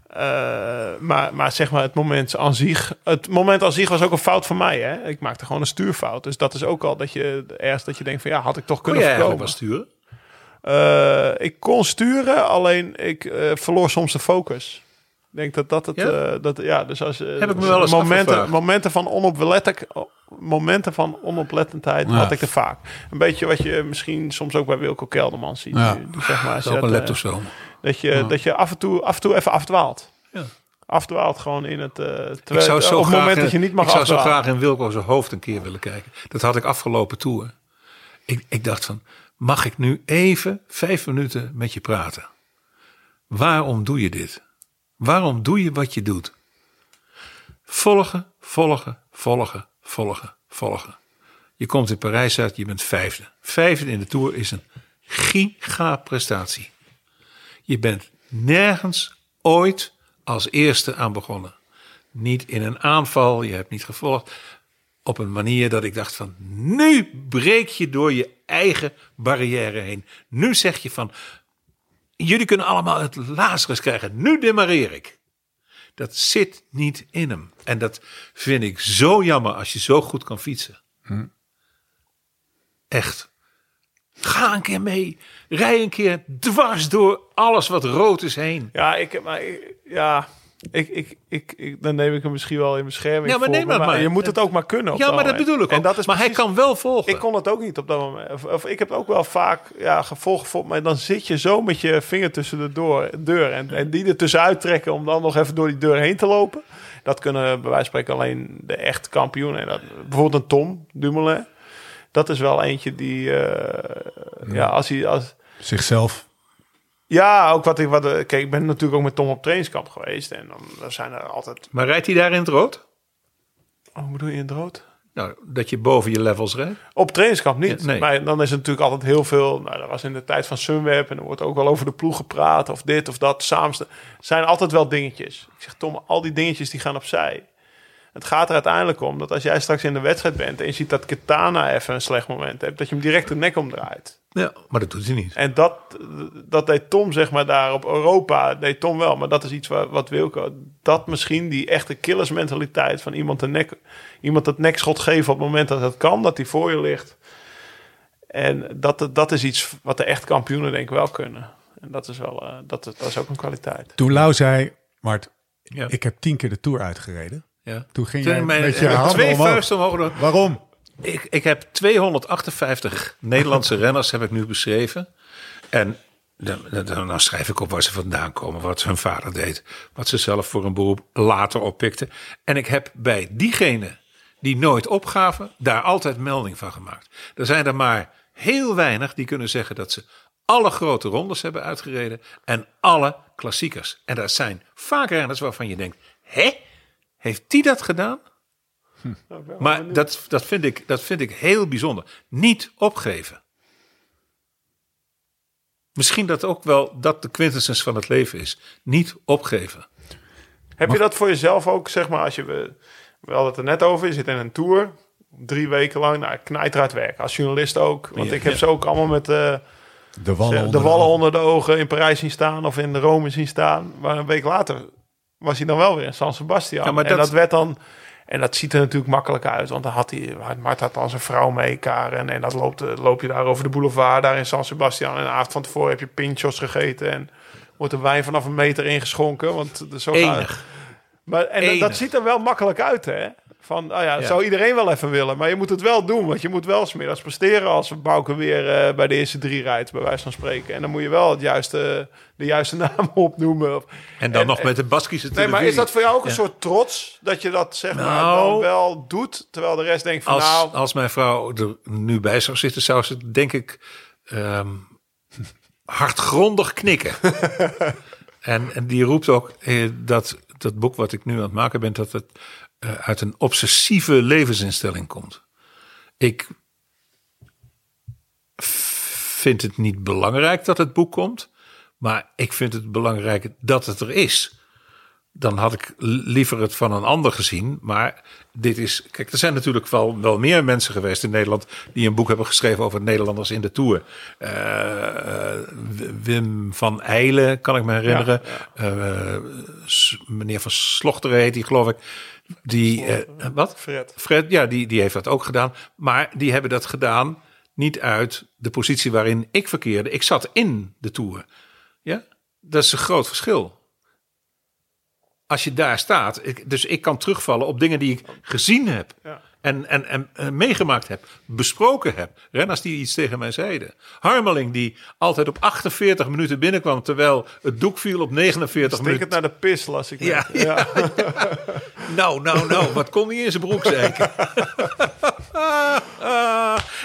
eh, maar, maar zeg maar, het moment aan zich, het moment aan zich was ook een fout van mij. Hè? Ik maakte gewoon een stuurfout. Dus dat is ook al dat je ergens dat je denkt van ja, had ik toch Kun kunnen voorkomen. wel sturen? Eh, ik kon sturen, alleen ik eh, verloor soms de focus. Ik denk dat dat het... Ja? Ja, dat, ja dus als, Heb ik me wel eens momenten, momenten, van onoplettend, momenten van onoplettendheid Ja. had ik er vaak. Een beetje wat je misschien soms ook bij Wilco Kelderman ziet. Ja. Die, die zeg maar, Dat zet, een eh, leptosoom. dat, je, dat je af en, toe, af en toe even afdwaalt. Ja. Afdwaalt gewoon in het... eh Ik zou zo op het moment in- dat je niet mag ik zou zo graag in Wilco zijn hoofd een keer willen kijken. Dat had ik afgelopen tour. Ik, ik dacht van, mag ik nu even vijf minuten met je praten? Waarom doe je dit? Waarom doe je wat je doet? Volgen, volgen, volgen, volgen, volgen. Je komt in Parijs uit, je bent vijfde. Vijfde in de Tour is een giga-prestatie. Je bent nergens ooit als eerste aan begonnen. Niet in een aanval, je hebt niet gevolgd. Op een manier dat ik dacht van, nu breek je door je eigen barrière heen. Nu zeg je van, jullie kunnen allemaal het Lazarus krijgen. Nu demareer ik. Dat zit niet in hem. En dat vind ik zo jammer als je zo goed kan fietsen. Echt. Ga een keer mee. Rij een keer dwars door alles wat rood is heen. Ja, ik, maar, ik- ja ik, ik, ik, ik, dan neem ik hem misschien wel in bescherming. Ja, maar voor neem me, dat maar. Je moet het ook maar kunnen. Op Ja, dat maar dat bedoel ik ook. En dat is maar hij kan wel volgen. Ik kon het ook niet op dat moment. Of, of ik heb ook wel vaak ja, gevolgd voor, maar dan zit je zo met je vinger tussen de door, deur en, en die er tussenuit trekken om dan nog even door die deur heen te lopen. Dat kunnen bij wijze van spreken alleen de echt kampioenen. En dat, bijvoorbeeld een Tom Dumoulin. Dat is wel eentje die, eh, ja, als hij, als, Zichzelf. Ja, ook wat ik, wat, eh, kijk, ik ben natuurlijk ook met Tom op trainingskamp geweest en dan, dan zijn er altijd, Maar rijdt hij daar in het rood? oh, hoe bedoel je in het rood? Nou, dat je boven je levels rijdt. Op trainingskamp niet. Ja, nee. Maar dan is het natuurlijk altijd heel veel. Nou, dat was in de tijd van Sunweb. En er wordt ook wel over de ploeg gepraat. Of dit of dat. Samen. Er zijn altijd wel dingetjes. Ik zeg, Tom, al die dingetjes die gaan opzij. Het gaat er uiteindelijk om dat als jij straks in de wedstrijd bent. en je ziet dat Kitana even een slecht moment heeft. dat je hem direct de nek omdraait. Ja, maar dat doet hij niet. En dat, dat deed Tom, zeg maar, daar op Europa. deed Tom wel. Maar dat is iets wat, wat Wilco. dat misschien die echte killersmentaliteit. van iemand, de nek, iemand het nekschot geven op het moment dat het kan. dat hij voor je ligt. En dat, dat is iets wat de echt kampioenen denk ik wel kunnen. En dat is wel, eh, dat, dat is ook een kwaliteit. Toen Lau zei, Mart, Ja. ik heb tien keer de Tour uitgereden. Ja. Toen ging Toen jij mijn- met je handen twee omhoog. vuisten omhoog. doen. Waarom? Ik, ik heb 258 Nederlandse renners heb ik nu beschreven. En dan, schrijf ik op waar ze vandaan komen, wat hun vader deed, wat ze zelf voor een beroep later oppikten. En ik heb bij diegenen die nooit opgaven, daar altijd melding van gemaakt. Er zijn er maar heel weinig die kunnen zeggen dat ze alle grote rondes hebben uitgereden en alle klassiekers. En dat zijn vaak renners waarvan je denkt, hè, heeft die dat gedaan? Maar dat, dat, vind ik, dat vind ik heel bijzonder. Niet opgeven. Misschien dat ook wel dat de quintessens van het leven is. Niet opgeven. Heb je dat voor jezelf ook, zeg maar, als je... We, we hadden het er net over, je zit in een tour... Drie weken lang, nou, knijterhard werken. Als journalist ook. Want Ja, ik heb ja. ze ook allemaal met... eh, De wallen de onder de wallen ogen. onder de ogen in Parijs zien staan of in Rome zien staan. Maar een week later was hij dan wel weer in San Sebastian. Ja, maar en dat- dat werd dan. En dat ziet er natuurlijk makkelijk uit. Want dan had hij. Mart had dan zijn vrouw mee, Karen. En dat loopt, eh, loop je daar over de boulevard, daar in San Sebastian. En de avond van tevoren heb je pinchos gegeten. En wordt de wijn vanaf een meter ingeschonken. Want zo Enig. Maar, en dat- ziet er wel makkelijk uit, hè? Van, nou ja, dat Ja. zou iedereen wel even willen. Maar je moet het wel doen. Want je moet wel smiddags presteren als Bouke weer eh, bij de eerste drie rijdt, bij wijze van spreken. En dan moet je wel het juiste, de juiste naam opnoemen. Of- En dan En- nog en- met de Baskische Nee, televisie. maar is dat voor jou ook een Ja. soort trots? Dat je dat zeg maar Nou. dan wel doet, terwijl de rest denkt van Als, nou... als mijn vrouw er nu bij zou zitten, zou ze denk ik ehm, hardgrondig knikken. en, en die roept ook eh, dat dat boek wat ik nu aan het maken ben, dat het eh, uit een obsessieve levensinstelling komt. Ik vind het niet belangrijk dat het boek komt, maar ik vind het belangrijk dat het er is dan had ik liever het van een ander gezien. Maar dit is. Kijk, er zijn natuurlijk wel, wel meer mensen geweest in Nederland. die een boek hebben geschreven over Nederlanders in de Tour. Eh, Wim van Eijlen, kan ik me herinneren. Eh, meneer van Slochteren heet die, geloof ik. Die. eh, wat? Fred. Fred, ja, die, die heeft dat ook gedaan. Maar die hebben dat gedaan niet uit de positie waarin ik verkeerde. Ik zat in de Tour. Ja, dat is een groot verschil als je daar staat. Ik, dus ik kan terugvallen op dingen die ik gezien heb. Ja. En, en, en, en meegemaakt heb, besproken heb. Renners die iets tegen mij zeiden. Harmeling die altijd op 48 minuten binnenkwam... terwijl het doek viel op 49 Stik het minuten. naar de pis, las ik. Ja, ja. Nou, nou, nou, wat kon hij in zijn broek zeiken?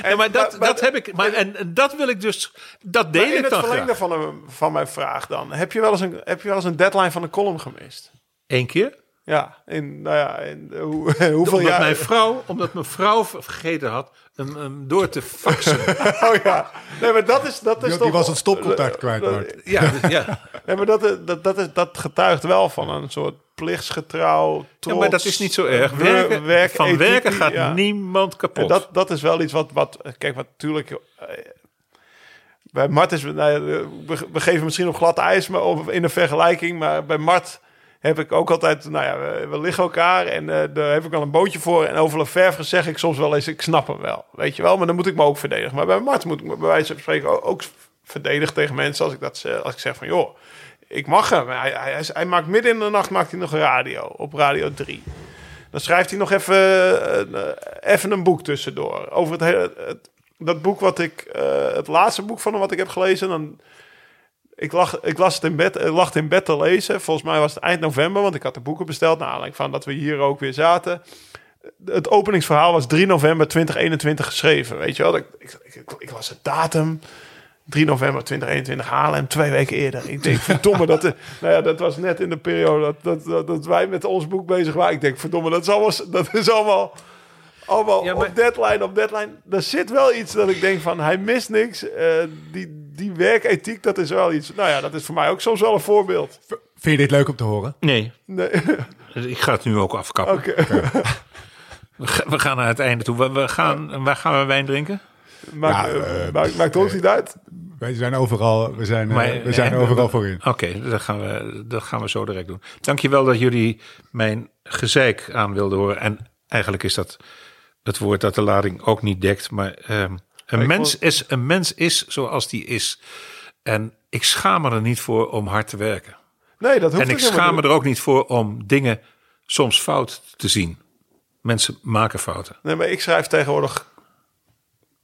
ja, maar dat, maar- maar- dat heb ik. Maar, en, en dat wil ik dus... Dat deel Maar in ik het dan verlengde graag. van, een, van mijn vraag dan. Heb je, wel eens een, heb je wel eens een deadline van een column gemist? Eén keer? Ja, in, nou ja, in, eh, hoe, hoeveel Omdat jaar... mijn vrouw, omdat mijn vrouw vergeten had hem, hem door te faxen. Oh ja, nee, maar dat is, dat is Die, toch... die was het stopcontact kwijt, dat- Bart. ja, dus- ja. Nee, maar dat, is- dat, dat, is, dat getuigt wel van een soort plichtsgetrouw, ja, maar dat is niet zo erg. van werken gaat ja. niemand kapot. En dat, dat is wel iets wat, wat kijk, wat natuurlijk... eh, bij Mart is, nou ja, we, we geven misschien op glad ijs maar of in een vergelijking, maar bij Mart heb ik ook altijd, nou ja, we, liggen elkaar en eh, daar heb ik al een bootje voor. En over Lefevre zeg ik soms wel eens, ik snap hem wel, weet je wel, maar dan moet ik me ook verdedigen. Maar bij Mart moet ik me bij wijze van spreken ook, verdedigen tegen mensen als ik dat als ik zeg van, joh, ik mag hem. Hij, hij, hij, maakt midden in de nacht maakt hij nog radio op Radio 3. Dan schrijft hij nog even, eh, even een boek tussendoor. Over het, hele, dat boek wat ik, eh, het laatste boek van wat ik heb gelezen. Dan, ik, lag, ik las het in bed, ik lag in bed te lezen. Volgens mij was het eind november, want ik had de boeken besteld. Naar aanleiding van dat we hier ook weer zaten. Het openingsverhaal was 3 november 2021 geschreven. Weet je wel? Ik, ik, ik, ik las de datum. 3 november 2021 Haarlem, twee weken eerder. Ik denk, verdomme, dat, nou ja, dat was net in de periode dat, dat, dat, dat wij met ons boek bezig waren. Ik denk, verdomme, dat is allemaal, dat is allemaal, allemaal Ja, maar- op deadline, op deadline. Er zit wel iets dat ik denk van, hij mist niks. Eh, die, die werkethiek, dat is wel iets. Nou ja, dat is voor mij ook soms wel een voorbeeld. Vind je dit leuk om te horen? Nee, Nee, ik ga het nu ook afkappen. oké. We, ga- we gaan naar het einde toe. We, we gaan, waar gaan we wijn drinken? Maakt, Ja, eh, eh, maakt, maakt ons niet uit. Wij zijn overal, we zijn, we zijn overal voor in. Oké, dat, gaan we, dat gaan we zo direct doen. Dankjewel dat jullie mijn gezeik aan wilden horen. En eigenlijk is dat het woord dat de lading ook niet dekt. Maar ehm, een, ik mens is, een mens is zoals die is. En ik schaam me er niet voor om hard te werken. Nee, dat hoeft En ik schaam me er ook niet voor om dingen soms fout te zien. Mensen maken fouten. Nee, maar ik schrijf tegenwoordig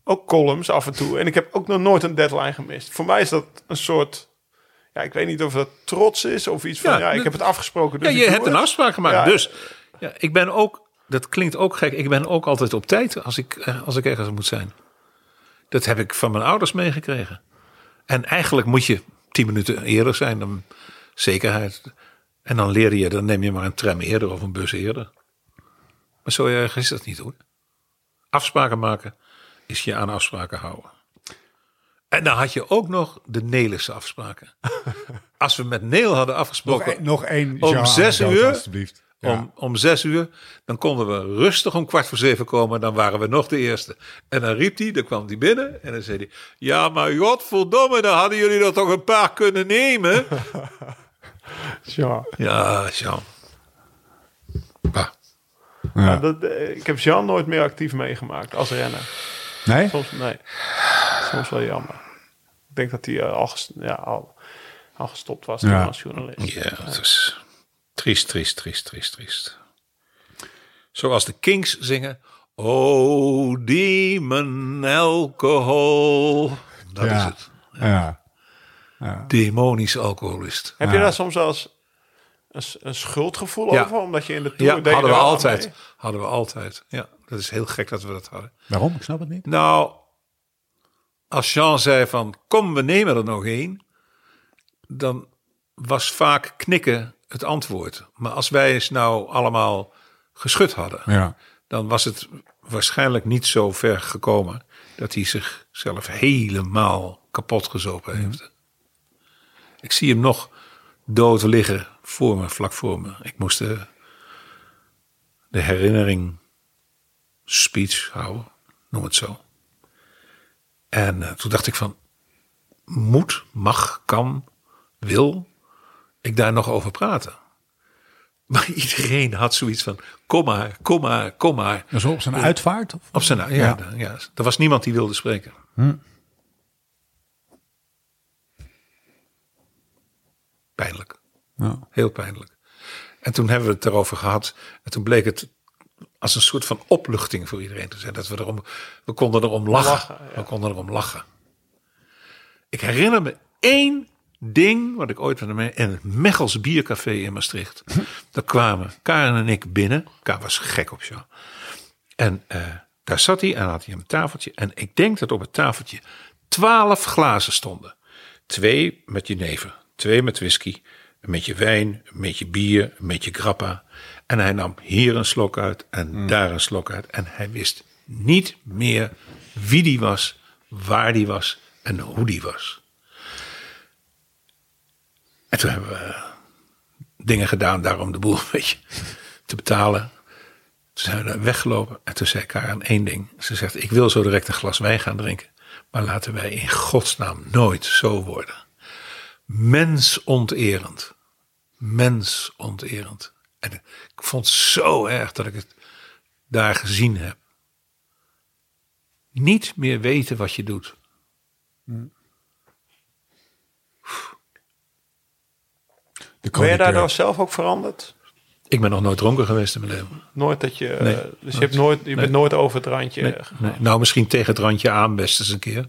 ook columns af en toe. En ik heb ook nog nooit een deadline gemist. Voor mij is dat een soort... Ja, ik weet niet of dat trots is of iets van... Ja, Ja, ik heb het afgesproken, dus Ja, je hebt een afspraak gemaakt. Ja. Dus ja, ik ben ook, dat klinkt ook gek, ik ben ook altijd op tijd als ik, eh, als ik ergens moet zijn. Dat heb ik van mijn ouders meegekregen. En eigenlijk moet je tien minuten eerder zijn dan zekerheid. En dan leer je, dan neem je maar een tram eerder of een bus eerder. Maar zo erg is dat niet hoor. Afspraken maken is je aan afspraken houden. En dan had je ook nog de Nelische afspraken. Als we met Neel hadden Nog, afgesproken nog één om zes uur? alstublieft. Ja. om, om zes uur, dan konden we rustig om kwart voor zeven komen. Dan waren we nog de eerste. En dan riep hij, dan kwam hij binnen en dan zei hij... Ja, maar godverdomme, dan hadden jullie er toch een paar kunnen nemen. Ja. ja, Jean. Ah, Ja, dat, eh, ik heb Jean nooit meer actief meegemaakt als renner. Nee? Soms, nee. Soms wel jammer. Ik denk dat hij eh, al, ja, al, al gestopt was Ja. als journalist. ja, is triest, triest, triest, triest, triest. Zoals de Kings zingen... Oh, demon alcohol. Dat ja. is het. Ja. Demonisch alcoholist. Heb Ja. je daar soms wel eens een, een schuldgevoel Ja. over? Omdat je in de Tour... Ja, deed hadden we altijd. mee? Hadden we altijd. Ja, dat is heel gek dat we dat hadden. Waarom? Ik snap het niet. Nou, als Jean zei van kom, we nemen er nog één, dan was vaak knikken het antwoord. Maar als wij eens nou allemaal geschud hadden, Ja. dan was het waarschijnlijk niet zo ver gekomen dat hij zichzelf helemaal kapot gezopen heeft. Ik zie hem nog dood liggen voor me, vlak voor me. Ik moest de, de herinnering speech houden, noem het zo. En eh, toen dacht ik van, moet, mag, kan, wil ik daar nog over praten? Maar iedereen had zoiets van, kom maar, kom maar, kom maar. Dus op zijn uitvaart? Of? Op zijn, ja, Ja. ja. er was niemand die wilde spreken. Pijnlijk, Ja. heel pijnlijk. En toen hebben we het erover gehad. En toen bleek het als een soort van opluchting voor iedereen te zijn. Dat we erom, we konden erom lachen. Lachen, ja. We konden erom lachen. Ik herinner me één ding wat ik ooit met hem in het Mechels Biercafé in Maastricht. Daar kwamen Karen en ik binnen. Karen was gek op jou. En eh, daar zat hij en had hij een tafeltje. En ik denk dat op het tafeltje twaalf glazen stonden. Twee met jenever, twee met whisky, een beetje wijn, een beetje bier, een beetje grappa. En hij nam hier een slok uit en daar een slok uit. En hij wist niet meer wie die was, waar die was en hoe die was. En toen hebben we dingen gedaan daar om de boel een beetje te betalen. Toen zijn we weggelopen en toen zei Karen één ding. Ze zegt, ik wil zo direct een glas wijn gaan drinken. Maar laten wij in godsnaam nooit zo worden. Mensonterend. Mensonterend. En ik vond het zo erg dat ik het daar gezien heb. Niet meer weten wat je doet. De Ben je chroniqueur. daardoor zelf ook veranderd? Ik ben nog nooit dronken geweest in mijn leven. Nooit dat je... Nee. eh, dus je, hebt nooit, je bent nooit over het randje Nee. Nou, misschien tegen het randje aan, best eens een keer.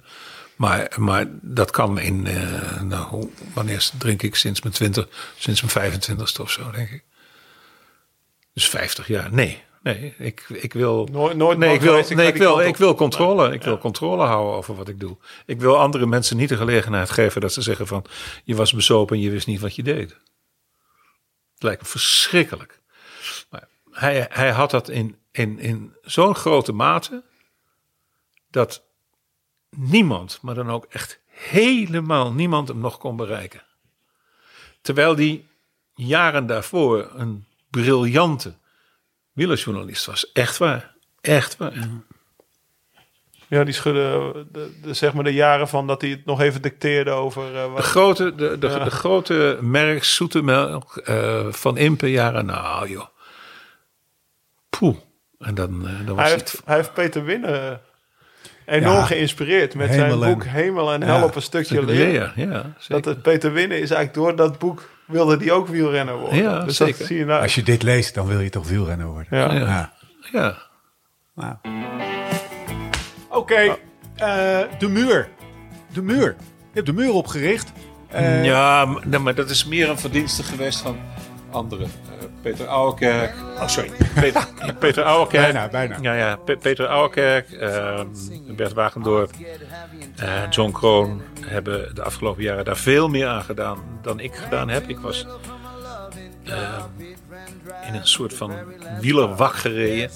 Maar, maar dat kan in, eh, nou, wanneer drink ik sinds mijn 20, sinds mijn 25ste of zo, denk ik. Dus 50 jaar. Nee, nee, ik, ik wil. Nooit- nooit nee, ik wil, geweest, nee, ik wil, ik wil controle. Ik wil controle houden over wat ik doe. Ik wil andere mensen niet de gelegenheid geven dat ze zeggen van, je was bezopen en je wist niet wat je deed. Lijkt verschrikkelijk. Maar hij, hij had dat in, in, in zo'n grote mate dat niemand, maar dan ook echt helemaal niemand hem nog kon bereiken. Terwijl die jaren daarvoor een briljante wielerjournalist was. Echt waar. Echt waar. Ja, die schudde de, de, zeg maar de jaren van dat hij het nog even dicteerde over... eh, De wat, grote, de, de, Ja. de grote merk zoete melk eh, van Impe jaren. Nou joh. Poeh. En dan, eh, dan was hij, het... heeft, hij heeft Peter Winnen enorm Ja. geïnspireerd met zijn en- boek Hemel en Hel Ja, op een stukje leer. ja, ja, Dat het Peter Winnen is eigenlijk door dat boek wilde hij ook wielrenner worden. Ja, dus zeker. dat zie je nou. Als je dit leest, dan wil je toch wielrenner worden. ja. Ja. Ja. Ja. Nou. Oké, eh, de muur. De muur. Je hebt de muur opgericht. Eh, Ja, maar, dat is meer een verdienste geweest van anderen. Eh, Peter Ouwekerk. Oh, sorry. Peter, Peter Ouwekerk. Bijna, bijna. Ja, ja. Pe- Peter Ouwekerk, ehm, Bert Wagendorp, John Kroon hebben de afgelopen jaren daar veel meer aan gedaan dan ik gedaan heb. Ik was ehm, in een soort van wielerwak gereden.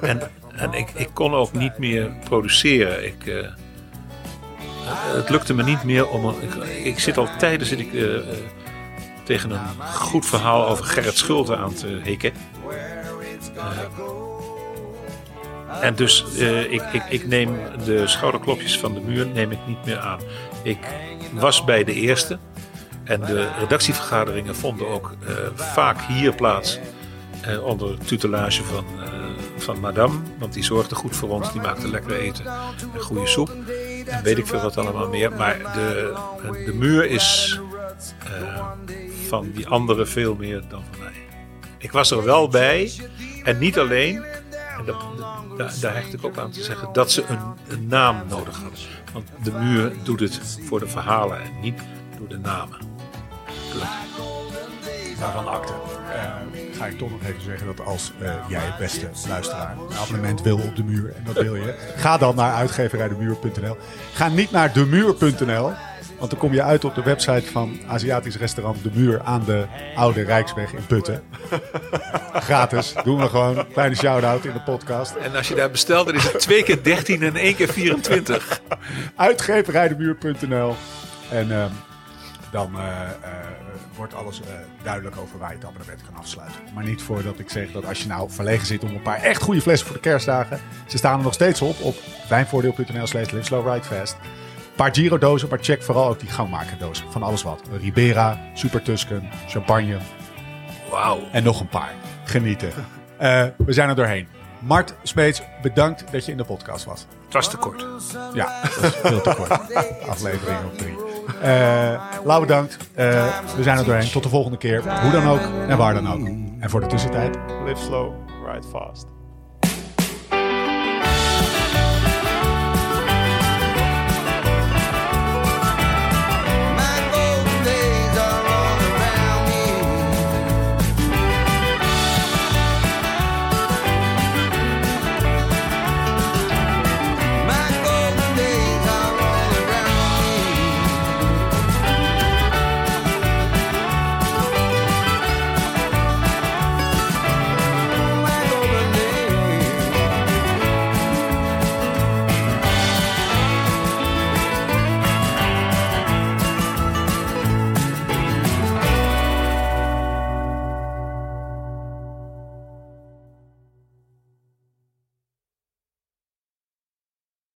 En, en ik, ik kon ook niet meer produceren. Ik... eh, het lukte me niet meer om. Ik, zit al tijden zit ik, eh, eh, tegen een goed verhaal over Gerrit Schulte aan te hikken. En dus ik, ik, ik neem de schouderklopjes van de muur neem ik niet meer aan. Ik was bij de eerste. En de redactievergaderingen vonden ook vaak hier plaats. onder tutelage van, van madame. Want die zorgde goed voor ons. Die maakte lekker eten en goede soep. En weet ik veel wat allemaal meer. Maar de, de muur is eh, van die anderen veel meer dan van mij. Ik was er wel bij. En niet alleen. En dat, daar, daar hecht ik ook aan te zeggen. Dat ze een, een naam nodig hadden. Want de muur doet het voor de verhalen. En niet door de namen. Waarvan akte. Ga ik toch nog even zeggen dat als eh, jij, beste luisteraar, een abonnement wil op de muur, en dat wil je, ga dan naar uitgeverijdemuur.nl. Ga niet naar demuur.nl, want dan kom je uit op de website van Aziatisch restaurant De Muur aan de Oude Rijksweg in Putten. Gratis, doen we gewoon. Kleine shout-out in de podcast. En als je daar bestelt, dan is het twee keer 13 en één keer 24. Uitgeverijdemuur.nl. En ehm, dan eh, eh, wordt alles eh, duidelijk over waar je het abonnement kan afsluiten. Maar niet voordat ik zeg dat als je nou verlegen zit om een paar echt goede flessen voor de kerstdagen. Ze staan er nog steeds op op wijnvoordeel.nl slash live slow ride fast. Een paar Giro dozen, maar check vooral ook die gangmakerdozen. Van alles wat. Ribera, Super Tusken, Champagne Wauw. en nog een paar. Genieten. Eh, we zijn er doorheen. Mart Smeets, bedankt dat je in de podcast was. Het was te kort. Ja, dat is veel te kort. Aflevering op drie. Eh Lau bedankt. Eh, we zijn er doorheen. Tot de volgende keer. Hoe dan ook en waar dan ook. En voor de tussentijd. Live slow, ride fast.